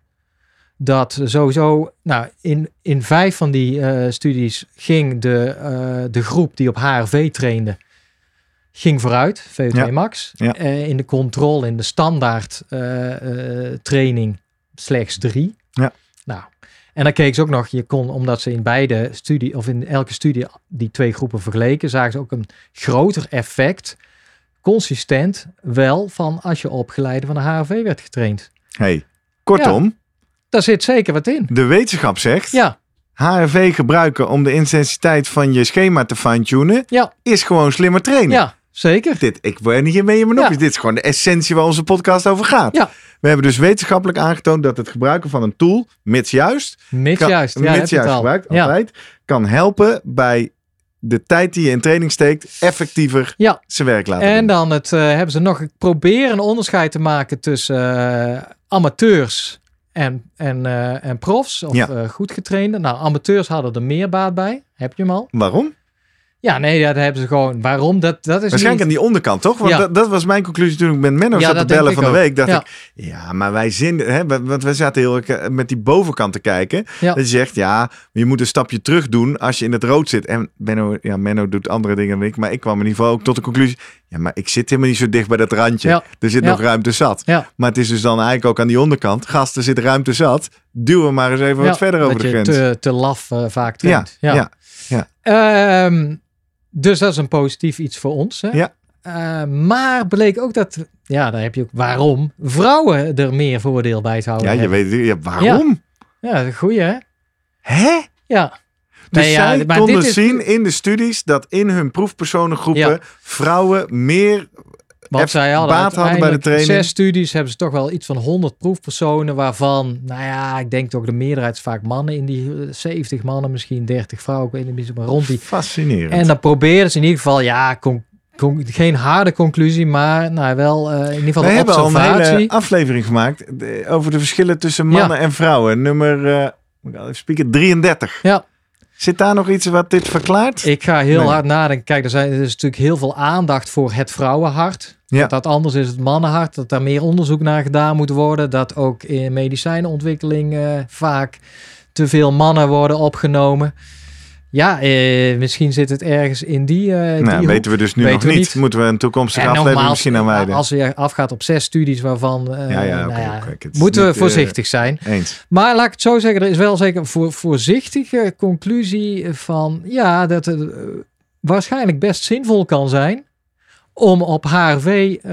dat sowieso, nou, in, in vijf van die eh, studies ging de, eh, de groep die op HRV trainde, ging vooruit, VO2 Ja. max. Ja. Eh, in de controle, in de standaard training slechts drie. Ja. Nou, en dan keken ze ook nog, je kon, omdat ze in beide studie, of in elke studie die twee groepen vergeleken, zagen ze ook een groter effect, consistent wel, van als je opgeleide van de HRV werd getraind. Hey, kortom, Daar zit zeker wat in. de wetenschap zegt, Ja, HRV gebruiken om de intensiteit van je schema te fine-tunen, ja, is gewoon slimmer trainen. ja, zeker. Dit, ik ben hiermee in mijn Ja. nopjes. Dit is gewoon de essentie waar onze podcast over gaat. Ja. We hebben dus wetenschappelijk aangetoond dat het gebruiken van een tool, mits juist, Mits kan, juist. Ja, mits juist gebruikt, Ja. altijd, kan helpen bij de tijd die je in training steekt, effectiever Ja. zijn werk laten En doen. dan het, eh, hebben ze nog proberen een onderscheid te maken tussen eh, amateurs en, en, eh, en profs of Ja. eh, goed getrainde. Nou, amateurs hadden er meer baat bij. Heb je hem al? Waarom? Ja, nee, ja, daar hebben ze gewoon. Waarom? Dat, dat is Waarschijnlijk aan die onderkant, toch? Want Ja. dat, dat was mijn conclusie toen ik met Menno Ja, zat te dat bellen van de ook. week. Dacht Ja. ik, ja, maar wij zin, hè, wa- want we zaten heel erg eh, met die bovenkant te kijken. Ja. Dat je zegt, ja, je moet een stapje terug doen als je in het rood zit. En Menno, ja, Menno doet andere dingen dan ik, maar ik kwam in ieder geval ook tot de conclusie, ja, maar ik zit helemaal niet zo dicht bij dat randje. Ja. Er zit Ja. nog ruimte zat. Ja. Maar het is dus dan eigenlijk ook aan die onderkant, gast, er zit ruimte zat. Duw hem maar eens even Ja, wat verder over dat de grens. te, te laf eh, vaak ja, traint. ja, Ehm, dus dat is een positief iets voor ons. Hè? Ja. Eh, maar bleek ook dat, ja, daar heb je ook waarom vrouwen er meer voordeel bij zouden ja, je hebben. weet ja, waarom? Ja, een goeie hè? Hè? Ja. Dus Nee, ja, zij maar konden dit is- zien in de studies dat in hun proefpersonengroepen Ja. vrouwen meer Want zij hadden baat hadden bij de training. zes studies, hebben ze toch wel iets van 100 proefpersonen, waarvan, nou ja, ik denk toch de meerderheid is vaak mannen in die eh, 70 mannen, misschien 30 vrouwen, ik weet niet maar rond die. fascinerend. En dan probeerden ze in ieder geval, ja, geen harde conclusie, maar nou, wel eh, in ieder geval We hebben al een hele aflevering gemaakt de- over de verschillen tussen mannen en vrouwen. Nummer, eh, al even spieken, 33. Ja. Zit daar nog iets wat dit verklaart? Ik ga heel Nee. hard nadenken. Kijk, er, zijn, er is natuurlijk heel veel aandacht voor het vrouwenhart. Ja. Dat, dat anders is het mannenhart. Dat daar meer onderzoek naar gedaan moet worden. Dat ook in medicijnontwikkeling eh, vaak te veel mannen worden opgenomen. Ja, eh, misschien zit het ergens in die, eh nou, weten we dus nu weten nog niet. Moeten we een toekomstige En aflevering misschien aan wijden? als je afgaat op zes studies waarvan... eh, Ja, ja, oké, nou ja, moeten we niet, eh, voorzichtig zijn. Eens. Maar laat ik het zo zeggen, er is wel zeker een voor, voorzichtige conclusie van ja, dat het waarschijnlijk best zinvol kan zijn om op HRV eh,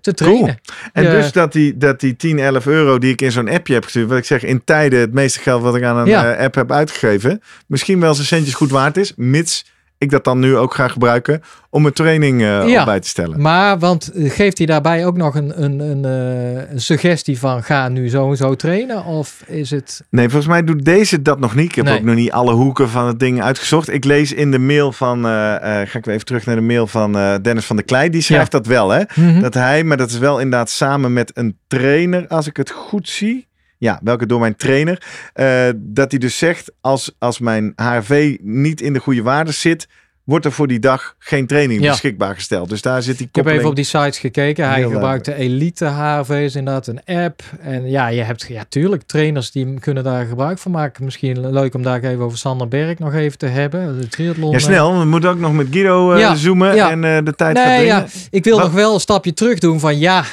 te trainen. En dus dat die, dat die 10, 11 euro die ik in zo'n appje heb gestuurd, wat ik zeg, in tijden het meeste geld wat ik aan een Ja. eh, app heb uitgegeven, misschien wel zijn centjes goed waard is, mits ik dat dan nu ook ga gebruiken om mijn training Ja. op bij te stellen. Maar, want eh, geeft hij daarbij ook nog een, een, een, eh, een suggestie van ga nu zo en zo trainen? Of is het... Nee, volgens mij doet deze dat nog niet. Ik heb Nee. ook nog niet alle hoeken van het ding uitgezocht. Ik lees in de mail van, ga ik weer even terug naar de mail van Dennis van der Klei. Die schrijft dat wel, hè? Mhm. Dat hij, maar dat is wel inderdaad samen met een trainer, als ik het goed zie. Ja, welke door mijn trainer. eh, dat hij dus zegt, als, als mijn HRV niet in de goede waarde zit, wordt er voor die dag geen training Ja. beschikbaar gesteld. Dus daar zit die Ik heb koppeling. even op die sites gekeken. Hij Heel gebruikt de Elite HRV's inderdaad, een app. En ja, je hebt ja, tuurlijk trainers die kunnen daar gebruik van maken. Misschien leuk om daar even over Sander Berg nog even te hebben. De triathlon. Ja, eh, snel. We moeten ook nog met Guido eh, Ja, zoomen ja. en de tijd gaat Nee, dringen. ja, ik wil Wat- nog wel een stapje terug doen van ja.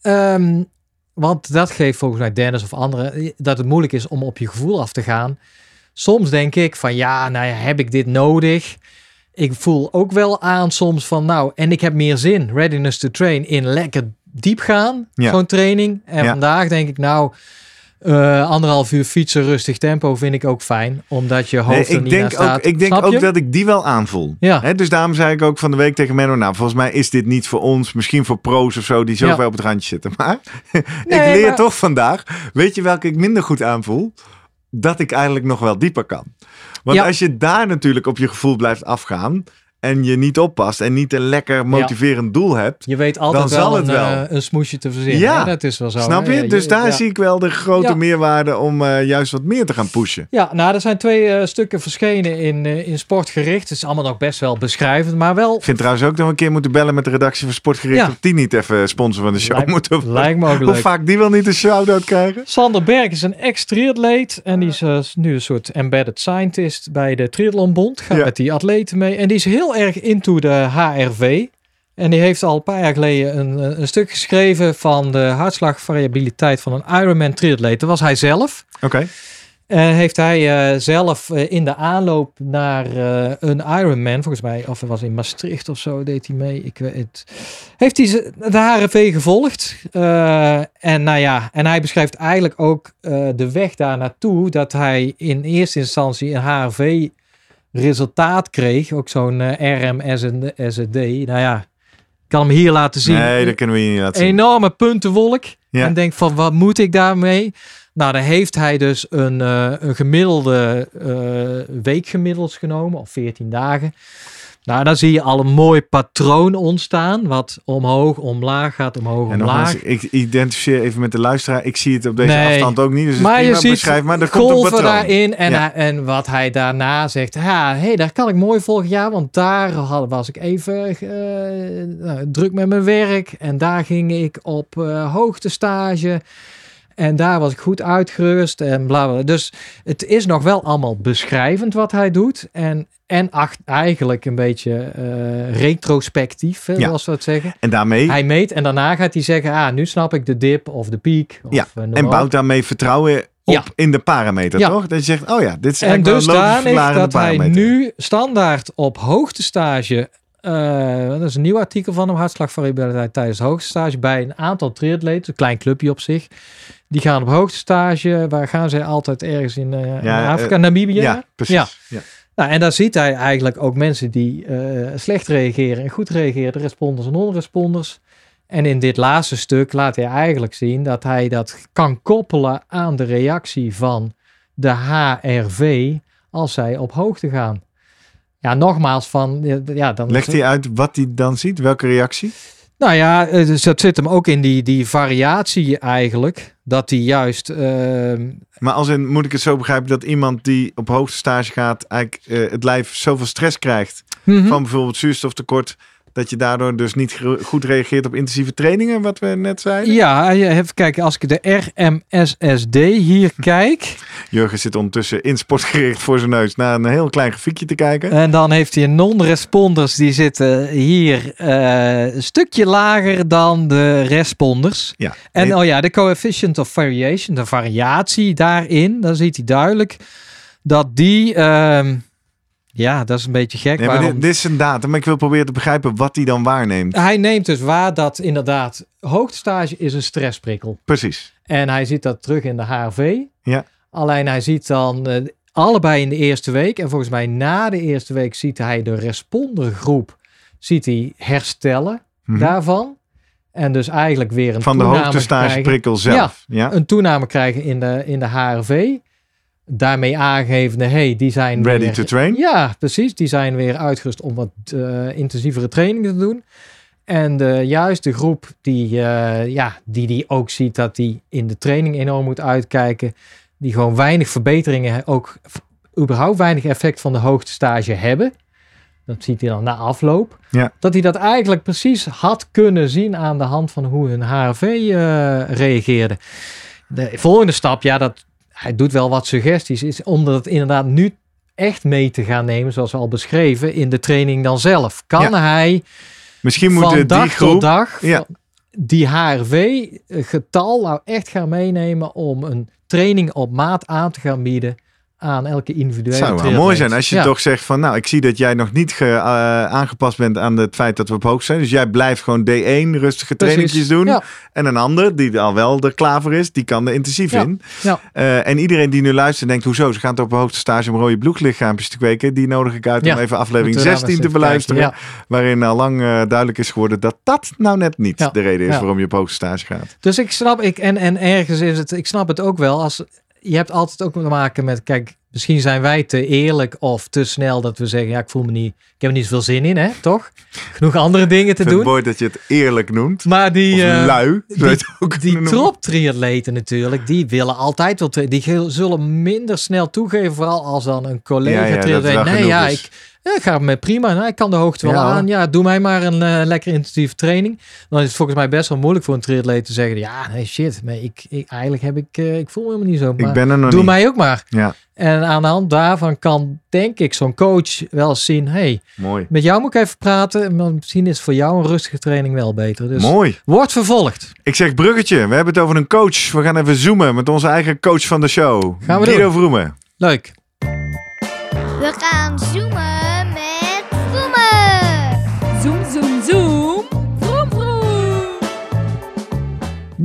ehm, want dat geeft volgens mij Dennis of anderen dat het moeilijk is om op je gevoel af te gaan. Soms denk ik van ja, nou ja, heb ik dit nodig? Ik voel ook wel aan soms van nou, en ik heb meer zin, readiness to train, in lekker diep gaan, Ja. zo'n training. En Ja. vandaag denk ik nou, eh, anderhalf uur fietsen, rustig tempo vind ik ook fijn, omdat je hoofd Nee, er ik niet denk, staat. ook, ik denk Snap ook je? dat ik die wel aanvoel. Ja. Dus daarom zei ik ook van de week tegen Menno, nou volgens mij is dit niet voor ons, misschien voor pro's of zo, die zo Ja. op het randje zitten. Maar *laughs* ik leer maar- toch vandaag, weet je welke ik minder goed aanvoel? Dat ik eigenlijk nog wel dieper kan. Want Ja. als je daar natuurlijk op je gevoel blijft afgaan en je niet oppast en niet een lekker motiverend doel hebt, Je weet altijd Dan zal het wel. eh, een smoesje te verzinnen. Ja. hè? Dat is wel zo. snap je? Ja, Dus daar ja. zie ik wel de grote meerwaarde om eh, juist wat meer te gaan pushen. Ja, nou, er zijn twee eh, stukken verschenen in, in Sportgericht. Het is allemaal nog best wel beschrijvend, maar wel... Ik vind trouwens ook dat we een keer moeten bellen met de redactie van Sportgericht. Of die niet even sponsor van de show Lijkt- moeten worden. Lijkt me ook Hoe leuk. vaak die wel niet een shout-out krijgen? Sander Berg is een ex-triatleet en die is nu een soort embedded scientist bij de Triathlonbond. Gaat met die atleten mee en die is heel erg into de HRV. En die heeft al een paar jaar geleden een, eh, een stuk geschreven van de hartslagvariabiliteit van een Ironman triatleet. Dat was hij zelf. Oké. En heeft hij eh, zelf eh, in de aanloop naar eh, een Ironman, volgens mij, of het was in Maastricht of zo, deed hij mee. Ik weet het. Heeft hij de HRV gevolgd. En nou ja, en hij beschrijft eigenlijk ook de weg daar naartoe, dat hij in eerste instantie een HRV resultaat kreeg. Ook zo'n eh, RMSD. Nou ja, ik kan hem hier laten zien. Nee, dat kunnen we hier niet laten zien. Enorme puntenwolk. Ja. En denk van, wat moet ik daarmee? Nou, dan heeft hij dus een, eh, een gemiddelde eh weekgemiddels genomen, of 14 dagen. Nou, dan zie je al een mooi patroon ontstaan, wat omhoog, omlaag gaat, omhoog, En omlaag. ik identificeer even met de luisteraar. Ik zie het op deze Nee. afstand ook niet. Dus het maar je ziet beschrijf, maar er komt een golven patroon. daarin. En, Ja. en wat hij daarna zegt. Ja, hey, daar kan ik mooi volgen. Ja, want daar had, was ik even eh, nou, druk met mijn werk. En daar ging ik op eh hoogtestage. En daar was ik goed uitgerust en bla bla. Dus het is nog wel allemaal beschrijvend wat hij doet. En, en acht, eigenlijk een beetje eh, retrospectief, hè, Ja. zoals we het zeggen. En daarmee, Hij meet en daarna gaat hij zeggen: Ah, nu snap ik de dip of de piek. Of, Ja, eh, en bouwt op. daarmee vertrouwen op Ja. in de parameter, Ja. toch? Dat je zegt, oh ja, dit is En eigenlijk wel een logisch dat hij parameter. nu standaard op hoogtestage, eh dat is een nieuw artikel van hem, hartslagvariabiliteit tijdens hoogtestage, bij een aantal triatleten, een klein clubje op zich, die gaan op hoogtestage, waar gaan ze altijd ergens in, eh, Ja, in Afrika, eh, Namibië? Ja, precies. Ja. Ja. Nou, en daar ziet hij eigenlijk ook mensen die slecht reageren en goed reageren, de responders en non-responders. En in dit laatste stuk laat hij eigenlijk zien dat hij dat kan koppelen aan de reactie van de HRV als zij op hoogte gaan. Ja, nogmaals van, ja, dan... Legt hij uit wat hij dan ziet? Welke reactie? Nou ja, dus dat zit hem ook in die, die variatie eigenlijk. Dat hij juist... ehm, Maar als in, moet ik het zo begrijpen dat iemand die op hoogte stage gaat, eigenlijk eh, het lijf zoveel stress krijgt mhm. van bijvoorbeeld zuurstoftekort, dat je daardoor dus niet goed reageert op intensieve trainingen, wat we net zeiden? Ja, je hebt, kijk, als ik de RMSSD hier *laughs* kijk, Jurgen zit ondertussen in sportgericht voor zijn neus naar een heel klein grafiekje te kijken. en dan heeft hij non-responders, die zitten hier eh, een stukje lager dan de responders. Ja. En oh ja, de coefficient of variation, de variatie daarin, dan ziet hij duidelijk dat die, ehm, ja, dat is een beetje gek. Nee, maar waarom- dit, dit is een datum, maar ik wil proberen te begrijpen wat hij dan waarneemt. Hij neemt dus waar dat inderdaad hoogtestage is een stressprikkel. Precies. En hij ziet dat terug in de HRV. Ja. Alleen hij ziet dan eh, allebei in de eerste week. En volgens mij na de eerste week ziet hij de respondergroep ziet hij herstellen Mhm. daarvan. En dus eigenlijk weer een Van de toename hoogtestage krijgen, prikkel zelf. Ja. een toename krijgen in de, in de HRV. Daarmee aangevende, hey, die zijn Ready weer, to train. Ja, precies. Die zijn weer uitgerust om wat eh, intensievere trainingen te doen. En de, juist de groep die, eh, ja, die die ook ziet dat die in de training enorm moet uitkijken. Die gewoon weinig verbeteringen, ook überhaupt weinig effect van de hoogtestage hebben. Dat ziet hij dan na afloop. Ja. Dat hij dat eigenlijk precies had kunnen zien aan de hand van hoe hun HRV eh, reageerde. De volgende stap, ja, dat, hij doet wel wat suggesties, is om dat inderdaad nu echt mee te gaan nemen, zoals al beschreven, in de training dan zelf. Kan hij Misschien van moeten dag die groep... tot dag Ja. van die HRV-getal nou echt gaan meenemen om een training op maat aan te gaan bieden aan elke individuele Het zou wel mooi zijn als je Ja. toch zegt van, nou, ik zie dat jij nog niet ge- eh, aangepast bent aan het feit dat we op hoogte zijn. Dus jij blijft gewoon D1 rustige trainingjes doen. Ja. En een ander die al wel er klaar voor is, die kan er intensief Ja. in. Eh, en iedereen die nu luistert denkt, hoezo? Ze gaan toch op hoogte stage om rode bloedlichaampjes te kweken. Die nodig ik uit om even aflevering Moeten we daar 16 te beluisteren. kijken. Waarin al lang eh, duidelijk is geworden dat dat nou net niet de reden is waarom je op hoogte stage gaat. Dus ik snap, ik, en, en ergens is het, ik snap het ook wel. Als, je hebt altijd ook te maken met, kijk, misschien zijn wij te eerlijk of te snel dat we zeggen, ja, ik voel me niet, ik heb er niet zoveel zin in, hè, toch? Genoeg andere dingen te vind het doen. mooi dat je het eerlijk noemt. Maar die, eh, lui, die, ook die noemen. troptriatleten natuurlijk, die willen altijd wel. Die zullen minder snel toegeven, vooral als dan een collega Ja, ja, Nee, ja, is. ik, ja, ik ga me prima. Nou, ik kan de hoogte wel Ja, aan. Ja, doe mij maar een eh, lekker intensieve training. Dan is het volgens mij best wel moeilijk voor een triatleet te zeggen, ja, nee, shit, maar ik, ik, eigenlijk heb ik, eh, ik voel me helemaal niet zo. Ik ben er nog doe niet. mij ook maar. Ja, En aan de hand daarvan kan, denk ik, zo'n coach wel eens zien, hey, mooi. met jou moet ik even praten. Maar misschien is voor jou een rustige training wel beter. Dus Mooi. wordt vervolgd. Ik zeg bruggetje. We hebben het over een coach. We gaan even zoomen met onze eigen coach van de show. Gaan we Guido doen. Vroemen. Leuk. We gaan zoomen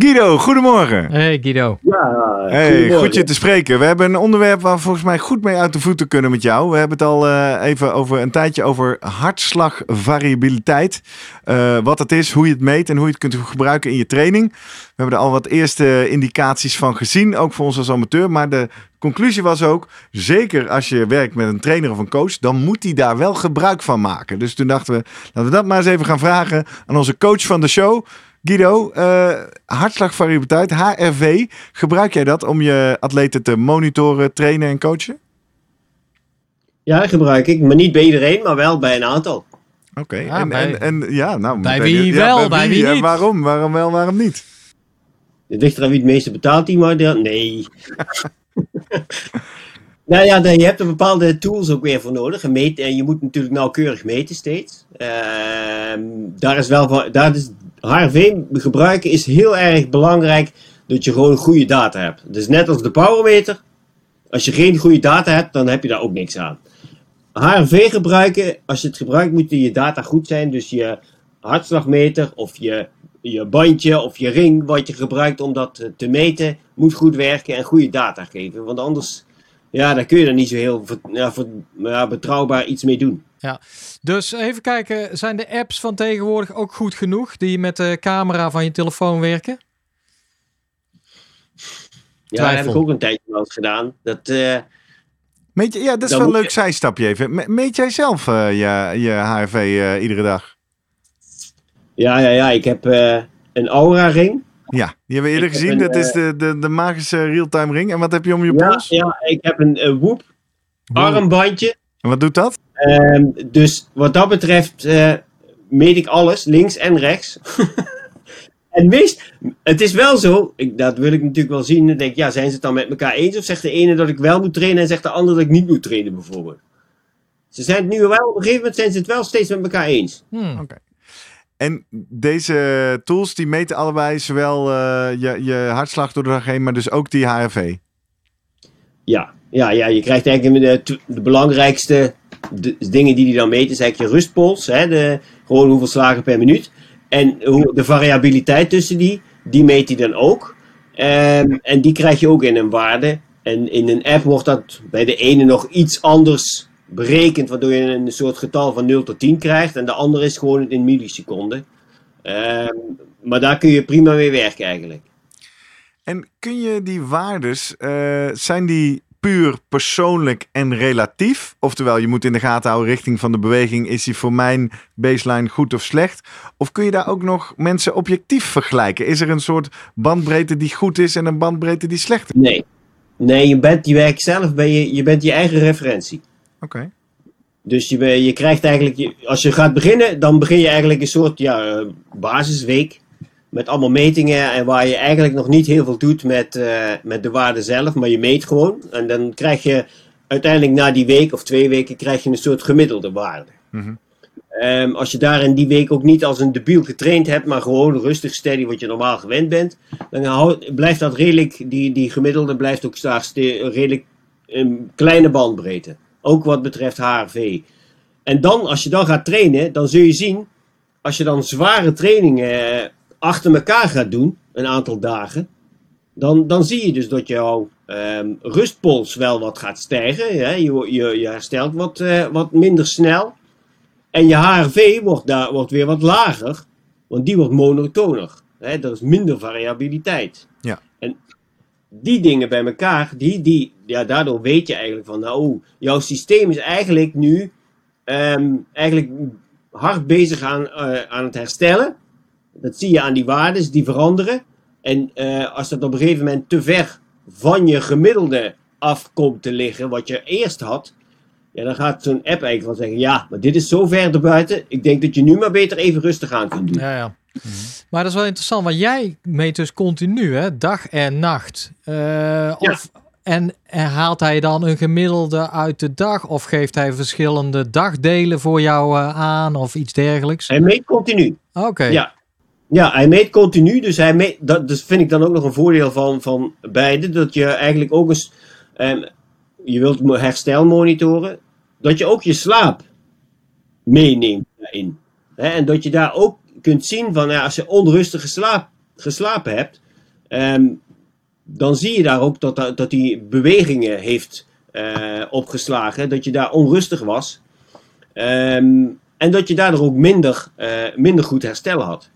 Guido, goedemorgen. Hey Guido. Ja, Hey, goed je te spreken. We hebben een onderwerp waar we volgens mij goed mee uit de voeten kunnen met jou. We hebben het al eh, even over een tijdje over hartslagvariabiliteit. Eh, wat het is, hoe je het meet en hoe je het kunt gebruiken in je training. We hebben er al wat eerste indicaties van gezien, ook voor ons als amateur. Maar de conclusie was ook, zeker als je werkt met een trainer of een coach, dan moet die daar wel gebruik van maken. Dus toen dachten we, laten we dat maar eens even gaan vragen aan onze coach van de show. Guido, eh, hartslagvariabiliteit, HRV, gebruik jij dat om je atleten te monitoren, trainen en coachen? Ja, gebruik ik. Maar niet bij iedereen, maar wel bij een aantal. Oké, Ja, en, bij- en, en ja, nou, bij wie je- wel, bij wie en niet? waarom? Waarom wel, waarom niet? Het ligt eraan wie het meeste betaalt, die maar Nee. *laughs* nou ja, je hebt er bepaalde tools ook weer voor nodig. Gemeet, en je moet natuurlijk nauwkeurig meten steeds. Ehm, daar is wel van, daar is HRV gebruiken is heel erg belangrijk dat je gewoon goede data hebt. Dus net als de powermeter. Als je geen goede data hebt, dan heb je daar ook niks aan. HRV gebruiken, als je het gebruikt, moeten je data goed zijn. Dus je hartslagmeter of je, je bandje of je ring wat je gebruikt om dat eh, te meten, moet goed werken en goede data geven. Want anders, ja, dan kun je er niet zo heel ja, betrouwbaar iets mee doen. Dus even kijken, zijn de apps van tegenwoordig ook goed genoeg die met de camera van je telefoon werken? Ja, dat heb Twijfel. ik ook een tijdje wel eens gedaan. Dat, eh, Meet je, ja, dat is wel een leuk zijstapje even. Me- Meet jij zelf eh, je, je HRV eh, iedere dag? Ja, ja, ja. Ik heb eh, een Aura-ring. Ja, die hebben we eerder Ik gezien. een, dat is de, de, de magische real-time ring. En wat heb je om je Ja, pols? ja, ik heb een Whoop armbandje. En wat doet dat? Ehm, dus wat dat betreft eh, meet ik alles, links en rechts. *laughs* en meest, het is wel zo, ik, dat wil ik natuurlijk wel zien. Dan denk ik, ja, zijn ze het dan met elkaar eens? Of zegt de ene dat ik wel moet trainen en zegt de andere dat ik niet moet trainen, bijvoorbeeld? Ze zijn het nu wel, op een gegeven moment zijn ze het wel steeds met elkaar eens. Hmm. En deze tools die meten allebei zowel eh, je, je hartslag door de dag heen, maar dus ook die HRV. Ja, ja, ja je krijgt eigenlijk de, de belangrijkste dingen die die dan meten, is eigenlijk je rustpols, hè, de, gewoon hoeveel slagen per minuut. En hoe, de variabiliteit tussen die, die meet hij dan ook. Ehm, en die krijg je ook in een waarde. En in een app wordt dat bij de ene nog iets anders berekend, waardoor je een soort getal van 0 tot 10 krijgt. En de andere is gewoon in milliseconden. Ehm, maar daar kun je prima mee werken eigenlijk. En kun je die waardes, eh, zijn die puur persoonlijk en relatief? Oftewel, je moet in de gaten houden richting van de beweging. Is die voor mijn baseline goed of slecht? Of kun je daar ook nog mensen objectief vergelijken? Is er een soort bandbreedte die goed is en een bandbreedte die slecht is? Nee. Nee, je bent je werk zelf, ben je, je bent je eigen referentie. Oké. Dus je, je krijgt eigenlijk, je- als je gaat beginnen, dan begin je eigenlijk een soort ja, eh, basisweek. Met allemaal metingen en waar je eigenlijk nog niet heel veel doet met, eh, met de waarde zelf, maar je meet gewoon. En dan krijg je uiteindelijk na die week of twee weken krijg je een soort gemiddelde waarde. Mhm. Ehm, als je daar in die week ook niet als een debiel getraind hebt, maar gewoon rustig, steady, wat je normaal gewend bent, dan blijft dat redelijk, die, die gemiddelde blijft ook daar redelijk een kleine bandbreedte. Ook wat betreft HRV. En dan, als je dan gaat trainen, dan zul je zien, als je dan zware trainingen eh, achter elkaar gaat doen, een aantal dagen, dan, dan zie je dus dat jouw ehm, rustpols wel wat gaat stijgen. Hè? Je, je, je herstelt wat, eh, wat minder snel. En je HRV wordt, daar, wordt weer wat lager, want die wordt monotoner. Hè? Er is minder variabiliteit. Ja. En die dingen bij elkaar, die, die, ja, daardoor weet je eigenlijk van, nou, oh, jouw systeem is eigenlijk nu ehm, eigenlijk hard bezig aan, eh, aan het herstellen. Dat zie je aan die waardes die veranderen. En eh, als dat op een gegeven moment te ver van je gemiddelde af komt te liggen, wat je eerst had, ja, dan gaat zo'n app eigenlijk wel zeggen: Ja, maar dit is zo ver erbuiten. Ik denk dat je nu maar beter even rustig aan kunt doen. Ja, ja. Maar dat is wel interessant, want jij meet dus continu, hè, dag en nacht. Eh, of, en haalt hij dan een gemiddelde uit de dag? Of geeft hij verschillende dagdelen voor jou eh, aan of iets dergelijks? Hij meet continu. Oké. Ja. Ja, hij meet continu. Dus, hij meet, dat dus vind ik dan ook nog een voordeel van, van beide. Dat je eigenlijk ook eens. ehm, je wilt herstel monitoren. Dat je ook je slaap meeneemt daarin. En dat je daar ook kunt zien van. Ja, als je onrustig geslaap, geslapen hebt. ehm, dan zie je daar ook dat, dat dat die bewegingen heeft eh, opgeslagen. Dat je daar onrustig was. Ehm, en dat je daardoor ook minder, eh, minder goed herstel had.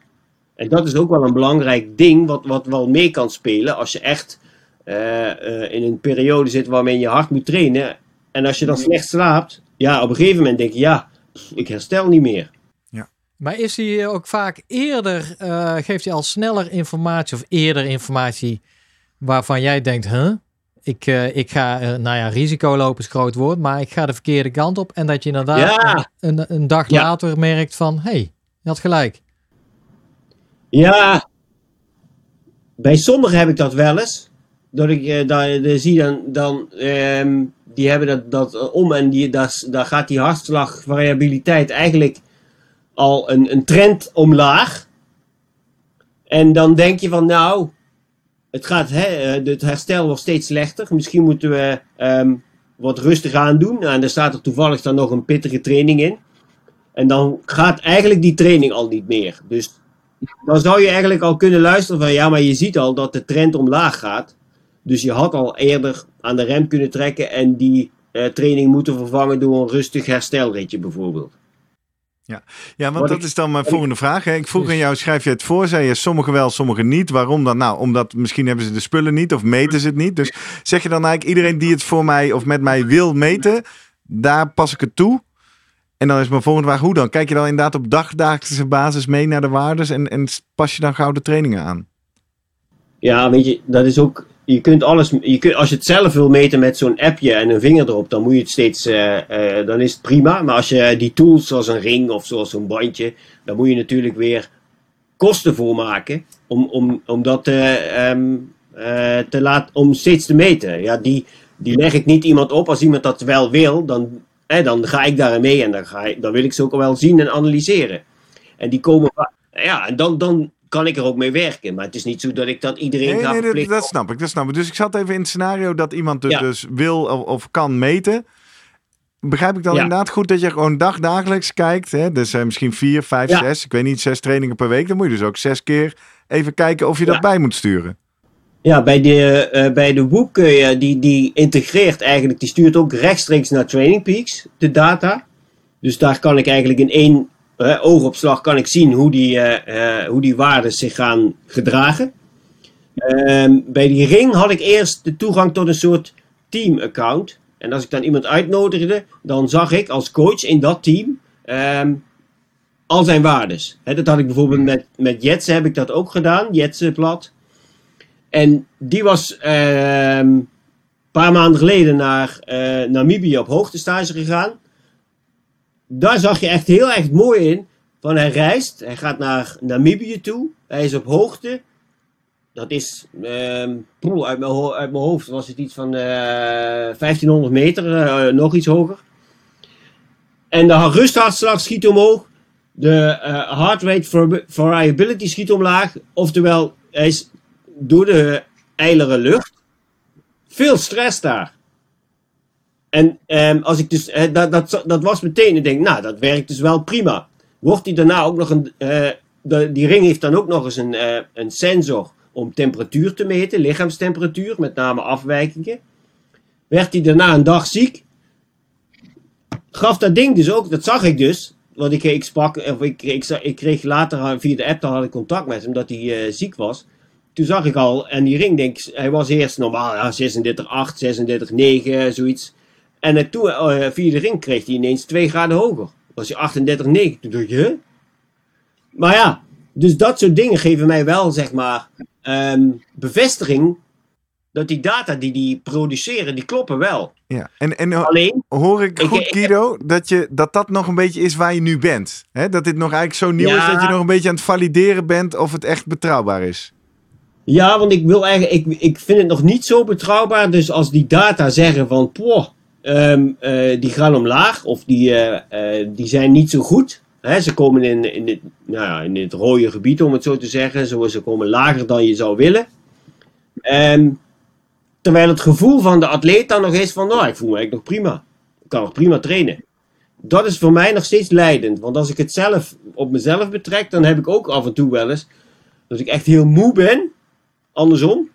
En dat is ook wel een belangrijk ding wat, wat wel mee kan spelen als je echt eh, eh, in een periode zit waarmee je hard moet trainen. En als je dan slecht slaapt, ja, op een gegeven moment denk je, ja, ik herstel niet meer. Maar is hij ook vaak eerder, eh, geeft hij al sneller informatie of eerder informatie waarvan jij denkt, huh? Ik, eh, ik ga, nou ja, risico lopen is groot woord, maar ik ga de verkeerde kant op. En dat je inderdaad Ja. een, een dag Ja. later merkt van, hé, hey, je had gelijk. Ja, bij sommigen heb ik dat wel eens. Dat ik eh, daar, daar zie dan, dan ehm, die hebben dat, dat eh, om en die, daar, daar gaat die hartslagvariabiliteit eigenlijk al een, een trend omlaag. En dan denk je van nou, het, gaat, hè, eh, het herstel wordt steeds slechter. Misschien moeten we ehm, wat rustig aan doen. Nou, en daar staat er toevallig dan nog een pittige training in. En dan gaat eigenlijk die training al niet meer. Dus dan zou je eigenlijk al kunnen luisteren van ja, maar je ziet al dat de trend omlaag gaat. Dus je had al eerder aan de rem kunnen trekken en die eh, training moeten vervangen door een rustig herstelritje bijvoorbeeld. Ja, want Wat dat ik- is dan mijn volgende vraag. Hè. Ik vroeg Dus- aan jou, schrijf je het voor? Zei je sommigen wel, sommigen niet. Waarom dan? Nou, omdat misschien hebben ze de spullen niet of meten ze het niet. Dus zeg je dan eigenlijk iedereen die het voor mij of met mij wil meten, daar pas ik het toe? En dan is mijn volgende vraag, hoe dan? Kijk je dan inderdaad op dagdagelijkse basis mee naar de waardes en, en pas je dan gauw de trainingen aan? Ja, weet je, dat is ook. Je kunt alles. Je kunt, als je het zelf wil meten met zo'n appje en een vinger erop, dan moet je het steeds. eh, eh, dan is het prima. Maar als je die tools, zoals een ring of zoals zo'n bandje, dan moet je natuurlijk weer kosten voor maken. Om, om, om dat eh, ehm, eh, te laten. Om steeds te meten. Ja, die, die leg ik niet iemand op. Als iemand dat wel wil, dan, dan ga ik daarin mee en dan, ga ik, dan wil ik ze ook wel zien en analyseren. En die komen. Ja, en dan, dan kan ik er ook mee werken. Maar het is niet zo dat ik dat iedereen Nee, ga nee, dat, snap ik, dat snap ik. Dus ik zat even in het scenario dat iemand het Ja. dus wil of, of kan meten. Begrijp ik dan Ja. inderdaad goed dat je gewoon dagdagelijks kijkt? Hè? Dus eh, misschien vier, vijf, Ja. zes, ik weet niet, zes trainingen per week. Dan moet je dus ook zes keer even kijken of je dat bij moet sturen. Ja, bij de, eh bij de Whoop kun je, die, die integreert eigenlijk, die stuurt ook rechtstreeks naar Training Peaks, de data. Dus daar kan ik eigenlijk in één eh, oogopslag kan ik zien hoe die, eh, hoe die waarden zich gaan gedragen. Ehm, bij die ring had ik eerst de toegang tot een soort team-account. En als ik dan iemand uitnodigde, dan zag ik als coach in dat team ehm, al zijn waardes. Dat had ik bijvoorbeeld met, met Jets heb ik dat ook gedaan, Jets plat. En die was ehm, een paar maanden geleden naar eh, Namibië op hoogtestage gegaan. Daar zag je echt heel erg mooi in. Van hij reist, hij gaat naar Namibië toe. Hij is op hoogte. Dat is, ehm, poeh, uit, mijn uit mijn hoofd was het iets van eh 1500 meter, eh, nog iets hoger. En de rusthartslag schiet omhoog. De eh, heart rate vari- variability schiet omlaag. Oftewel, hij is door de ijlere lucht. Veel stress daar. En ehm, als ik dus, dat, dat, dat was meteen, ik denk, nou, dat werkt dus wel prima. Wordt hij daarna ook nog een, eh, die ring heeft dan ook nog eens een, eh, een sensor om temperatuur te meten, lichaamstemperatuur, met name afwijkingen. Werd hij daarna een dag ziek, gaf dat ding dus ook, dat zag ik dus, want ik, ik sprak, of ik, ik, ik kreeg later via de app, dan had ik contact met hem, dat hij eh, ziek was. Toen zag ik al, en die ring, denk ik, hij was eerst normaal, ja, 36,8, 36,9, zoiets. En toen, eh, via de ring kreeg hij ineens 2 graden hoger. Was hij 38,9. Toen dacht huh? Maar ja, dus dat soort dingen geven mij wel, zeg maar, ehm, bevestiging dat die data die die produceren, die kloppen wel. Ja. En, en Alleen, hoor ik goed, ik- Guido, dat, je, dat dat nog een beetje is waar je nu bent? Hè? Dat dit nog eigenlijk zo nieuw Ja. is dat je nog een beetje aan het valideren bent of het echt betrouwbaar is? Ja, want ik wil eigenlijk, ik, ik vind het nog niet zo betrouwbaar. Dus als die data zeggen van, poh, ehm, eh, die gaan omlaag of die, eh, eh, die zijn niet zo goed. Hè, ze komen in, in, het, nou ja, in rode gebied, om het zo te zeggen. Zo, ze komen lager dan je zou willen. Ehm, terwijl het gevoel van de atleet dan nog is van, nou, ik voel me eigenlijk nog prima. Ik kan nog prima trainen. Dat is voor mij nog steeds leidend. Want als ik het zelf op mezelf betrek, dan heb ik ook af en toe wel eens dat ik echt heel moe ben andersom.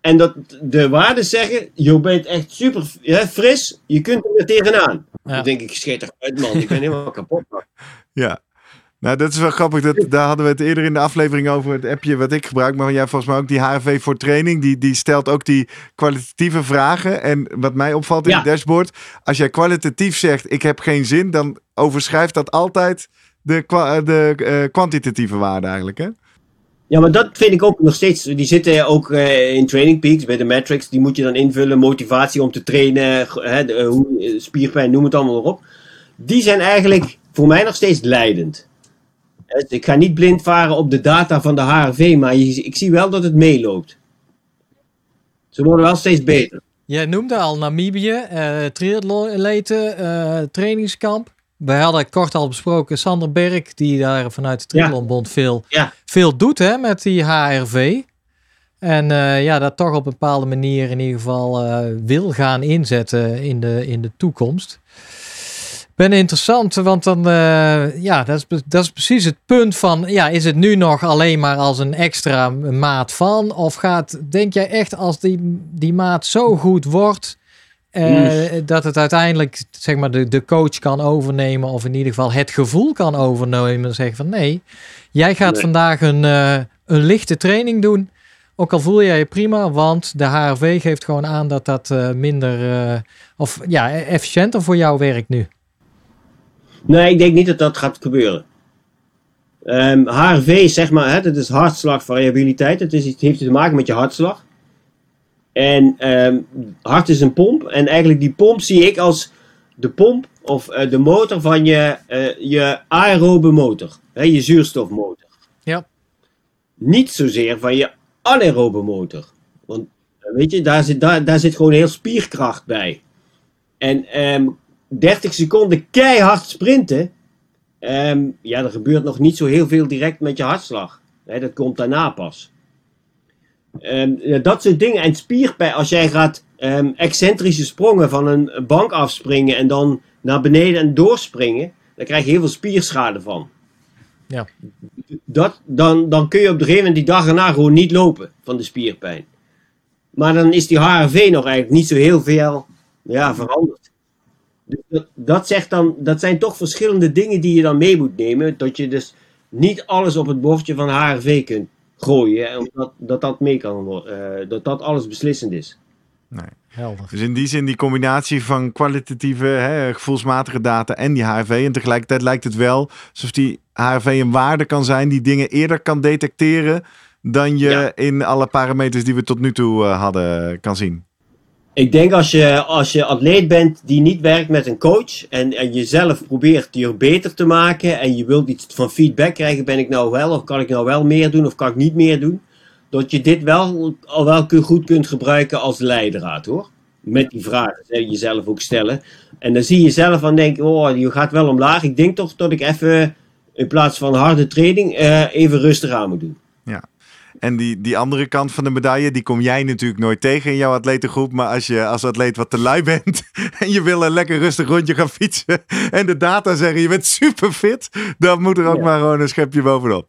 En dat de waarden zeggen, je bent echt super hè, fris, je kunt er weer tegenaan. Ja. Dan denk ik, scheet toch uit man, ik ben helemaal *laughs* kapot. Ja. Nou, dat is wel grappig. Dat, daar hadden we het eerder in de aflevering over het appje wat ik gebruik. Maar jij volgens mij ook die HRV voor training. Die, die stelt ook die kwalitatieve vragen. En wat mij opvalt in Ja. het dashboard. Als jij kwalitatief zegt, ik heb geen zin. Dan overschrijft dat altijd de, de eh, kwantitatieve waarde eigenlijk. Hè? Ja, maar dat vind ik ook nog steeds, die zitten ook eh, in Training Peaks, bij de Matrix, die moet je dan invullen, motivatie om te trainen, hè, eh, eh, spierpijn, noem het allemaal op. Die zijn eigenlijk voor mij nog steeds leidend. Dus Ik ga niet blind varen op de data van de HRV, maar ik zie wel dat het meeloopt. Ze worden wel steeds beter. Jij noemde al Namibië, eh, trainingskamp. Wij hadden kort al besproken, Sander Berg, die daar vanuit de Triathlonbond veel, Ja. veel doet hè, met die HRV. En eh, ja, dat toch op een bepaalde manier in ieder geval eh, wil gaan inzetten in de, in de toekomst. Ben interessant, want dan, eh, ja, dat is, dat is precies het punt van, ja, is het nu nog alleen maar als een extra maat van? Of gaat, denk jij echt als die, die maat zo goed wordt eh, dat het uiteindelijk zeg maar, de, de coach kan overnemen, of in ieder geval het gevoel kan overnemen. En zeggen van nee, jij gaat Nee. vandaag een, eh, een lichte training doen. Ook al voel jij je prima, want de HRV geeft gewoon aan dat dat eh, minder of ja, efficiënter voor jou werkt nu. Nee, ik denk niet dat dat gaat gebeuren. Ehm HRV is zeg maar, hè, dat is hartslagvariabiliteit. Het, is, het heeft te maken met je hartslag. En ehm, hart is een pomp. En eigenlijk die pomp zie ik als de pomp of eh, de motor van je, eh, je aerobe motor. Hè, je zuurstofmotor. Ja. Niet zozeer van je anaerobe motor. Want eh, weet je, daar zit, daar, daar zit gewoon heel spierkracht bij. En ehm 30 seconden keihard sprinten. ehm, ja, er gebeurt nog niet zo heel veel direct met je hartslag. Hè, dat komt daarna pas. Ehm, ja, dat soort dingen. En spierpijn, als jij gaat ehm, excentrische sprongen van een bank afspringen en dan naar beneden en doorspringen, dan krijg je heel veel spierschade van. Ja. Dat, dan, dan kun je op een gegeven moment die dag erna gewoon niet lopen van de spierpijn. Maar dan is die HRV nog eigenlijk niet zo heel veel ja, veranderd. Dus dat, dat, zegt dan, dat zijn toch verschillende dingen die je dan mee moet nemen. Dat je dus niet alles op het bordje van HRV kunt gooien. hè, Omdat dat, dat mee kan worden. eh, dat dat alles beslissend is. Helder. Dus in die zin die combinatie van kwalitatieve, hè, gevoelsmatige data en die HRV. En tegelijkertijd lijkt het wel alsof die HRV een waarde kan zijn die dingen eerder kan detecteren dan je Ja. in alle parameters die we tot nu toe eh, hadden kan zien. Ik denk als je, als je atleet bent die niet werkt met een coach en, en jezelf probeert je beter te maken en je wilt iets van feedback krijgen, ben ik nou wel of kan ik nou wel meer doen of kan ik niet meer doen, dat je dit wel al wel goed kunt gebruiken als leidraad hoor. Met die vragen jezelf ook stellen. En dan zie je zelf van denken, oh je gaat wel omlaag. Ik denk toch dat ik even in plaats van harde training eh, even rustig aan moet doen. En die, die andere kant van de medaille, die kom jij natuurlijk nooit tegen in jouw atletengroep. Maar als je als atleet wat te lui bent *laughs* en je wil een lekker rustig rondje gaan fietsen. En de data zeggen je bent super fit. Dan moet er ook Ja. maar gewoon een schepje bovenop.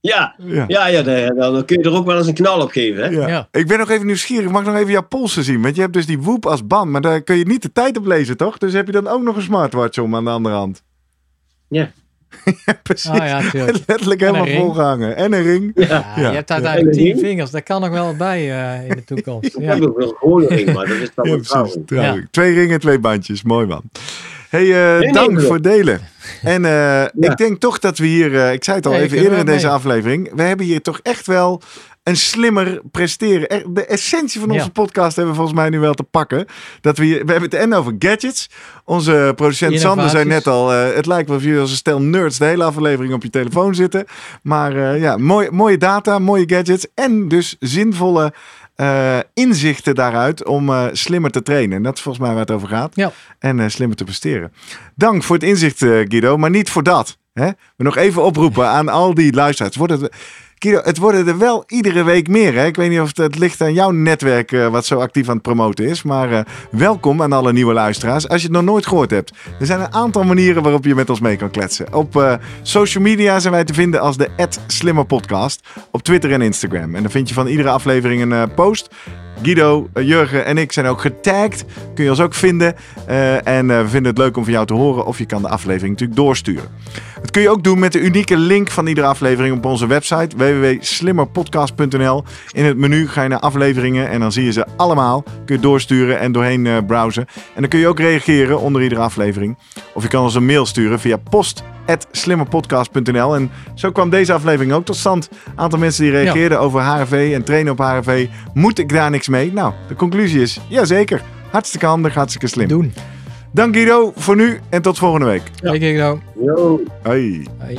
Ja, Ja. ja, ja dan, dan kun je er ook wel eens een knal op geven. Hè? Ja. Ja. Ik ben nog even nieuwsgierig. Mag ik nog even jouw polsen zien? Want je hebt dus die Whoop als band. Maar daar kun je niet de tijd op lezen, toch? Dus heb je dan ook nog een smartwatch om aan de andere hand? Ja. *laughs* ja, precies. Ah ja. Letterlijk En helemaal volgehangen. En een ring. Ja. Je hebt uiteindelijk tien vingers. Dat kan nog wel bij eh, in de toekomst. Ik Ja. heb ook wel gewoon ring, maar dat is dan vrouw. Trouwelijk. Twee ringen, twee bandjes. Mooi man. Hey, eh, dank voor het delen. En eh, ik denk toch dat we hier, eh, ik zei het al even eerder in wel deze aflevering, we hebben hier toch echt wel een slimmer presteren. Er- De essentie van onze Ja. podcast hebben we volgens mij nu wel te pakken. Dat we, hier, we hebben het en over gadgets. Onze producent Sander zei net al, eh, het lijkt wel of jullie als een stel nerds de hele aflevering op je telefoon zitten. Maar eh, ja, mooi, mooie data, mooie gadgets en dus zinvolle eh, inzichten daaruit om slimmer te trainen. En dat is volgens mij waar het over gaat. Ja. En slimmer te presteren. Dank voor het inzicht, Guido. Maar niet voor dat. Hè? We nog even oproepen aan al die luisteraars. Wordt het, Guido, het worden er wel iedere week meer. Hè? Ik weet niet of het, ligt aan jouw netwerk eh, wat zo actief aan het promoten is. Maar eh, welkom aan alle nieuwe luisteraars. Als je het nog nooit gehoord hebt. Er zijn een aantal manieren waarop je met ons mee kan kletsen. Op eh, social media zijn wij te vinden als de @slimmerpodcast Op Twitter en Instagram. En dan vind je van iedere aflevering een post. Guido, Jurgen en ik zijn ook getagd. Kun je ons ook vinden. En we vinden het leuk om van jou te horen. Of je kan de aflevering natuurlijk doorsturen. Dat kun je ook doen met de unieke link van iedere aflevering op onze website www.slimmerpodcast.nl. In het menu ga je naar afleveringen en dan zie je ze allemaal. Kun je doorsturen en doorheen eh, browsen. En dan kun je ook reageren onder iedere aflevering. Of je kan ons een mail sturen via post.slimmerpodcast.nl. En zo kwam deze aflevering ook tot stand. Een aantal mensen die reageerden over HRV en trainen op HRV. Moet ik daar niks mee? Nou, de conclusie is, jazeker. Hartstikke handig, hartstikke slim. Doen. Dank Guido voor nu en tot volgende week. Ja. Ik, nou. Yo. Hoi. Hoi.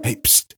Hey, pst.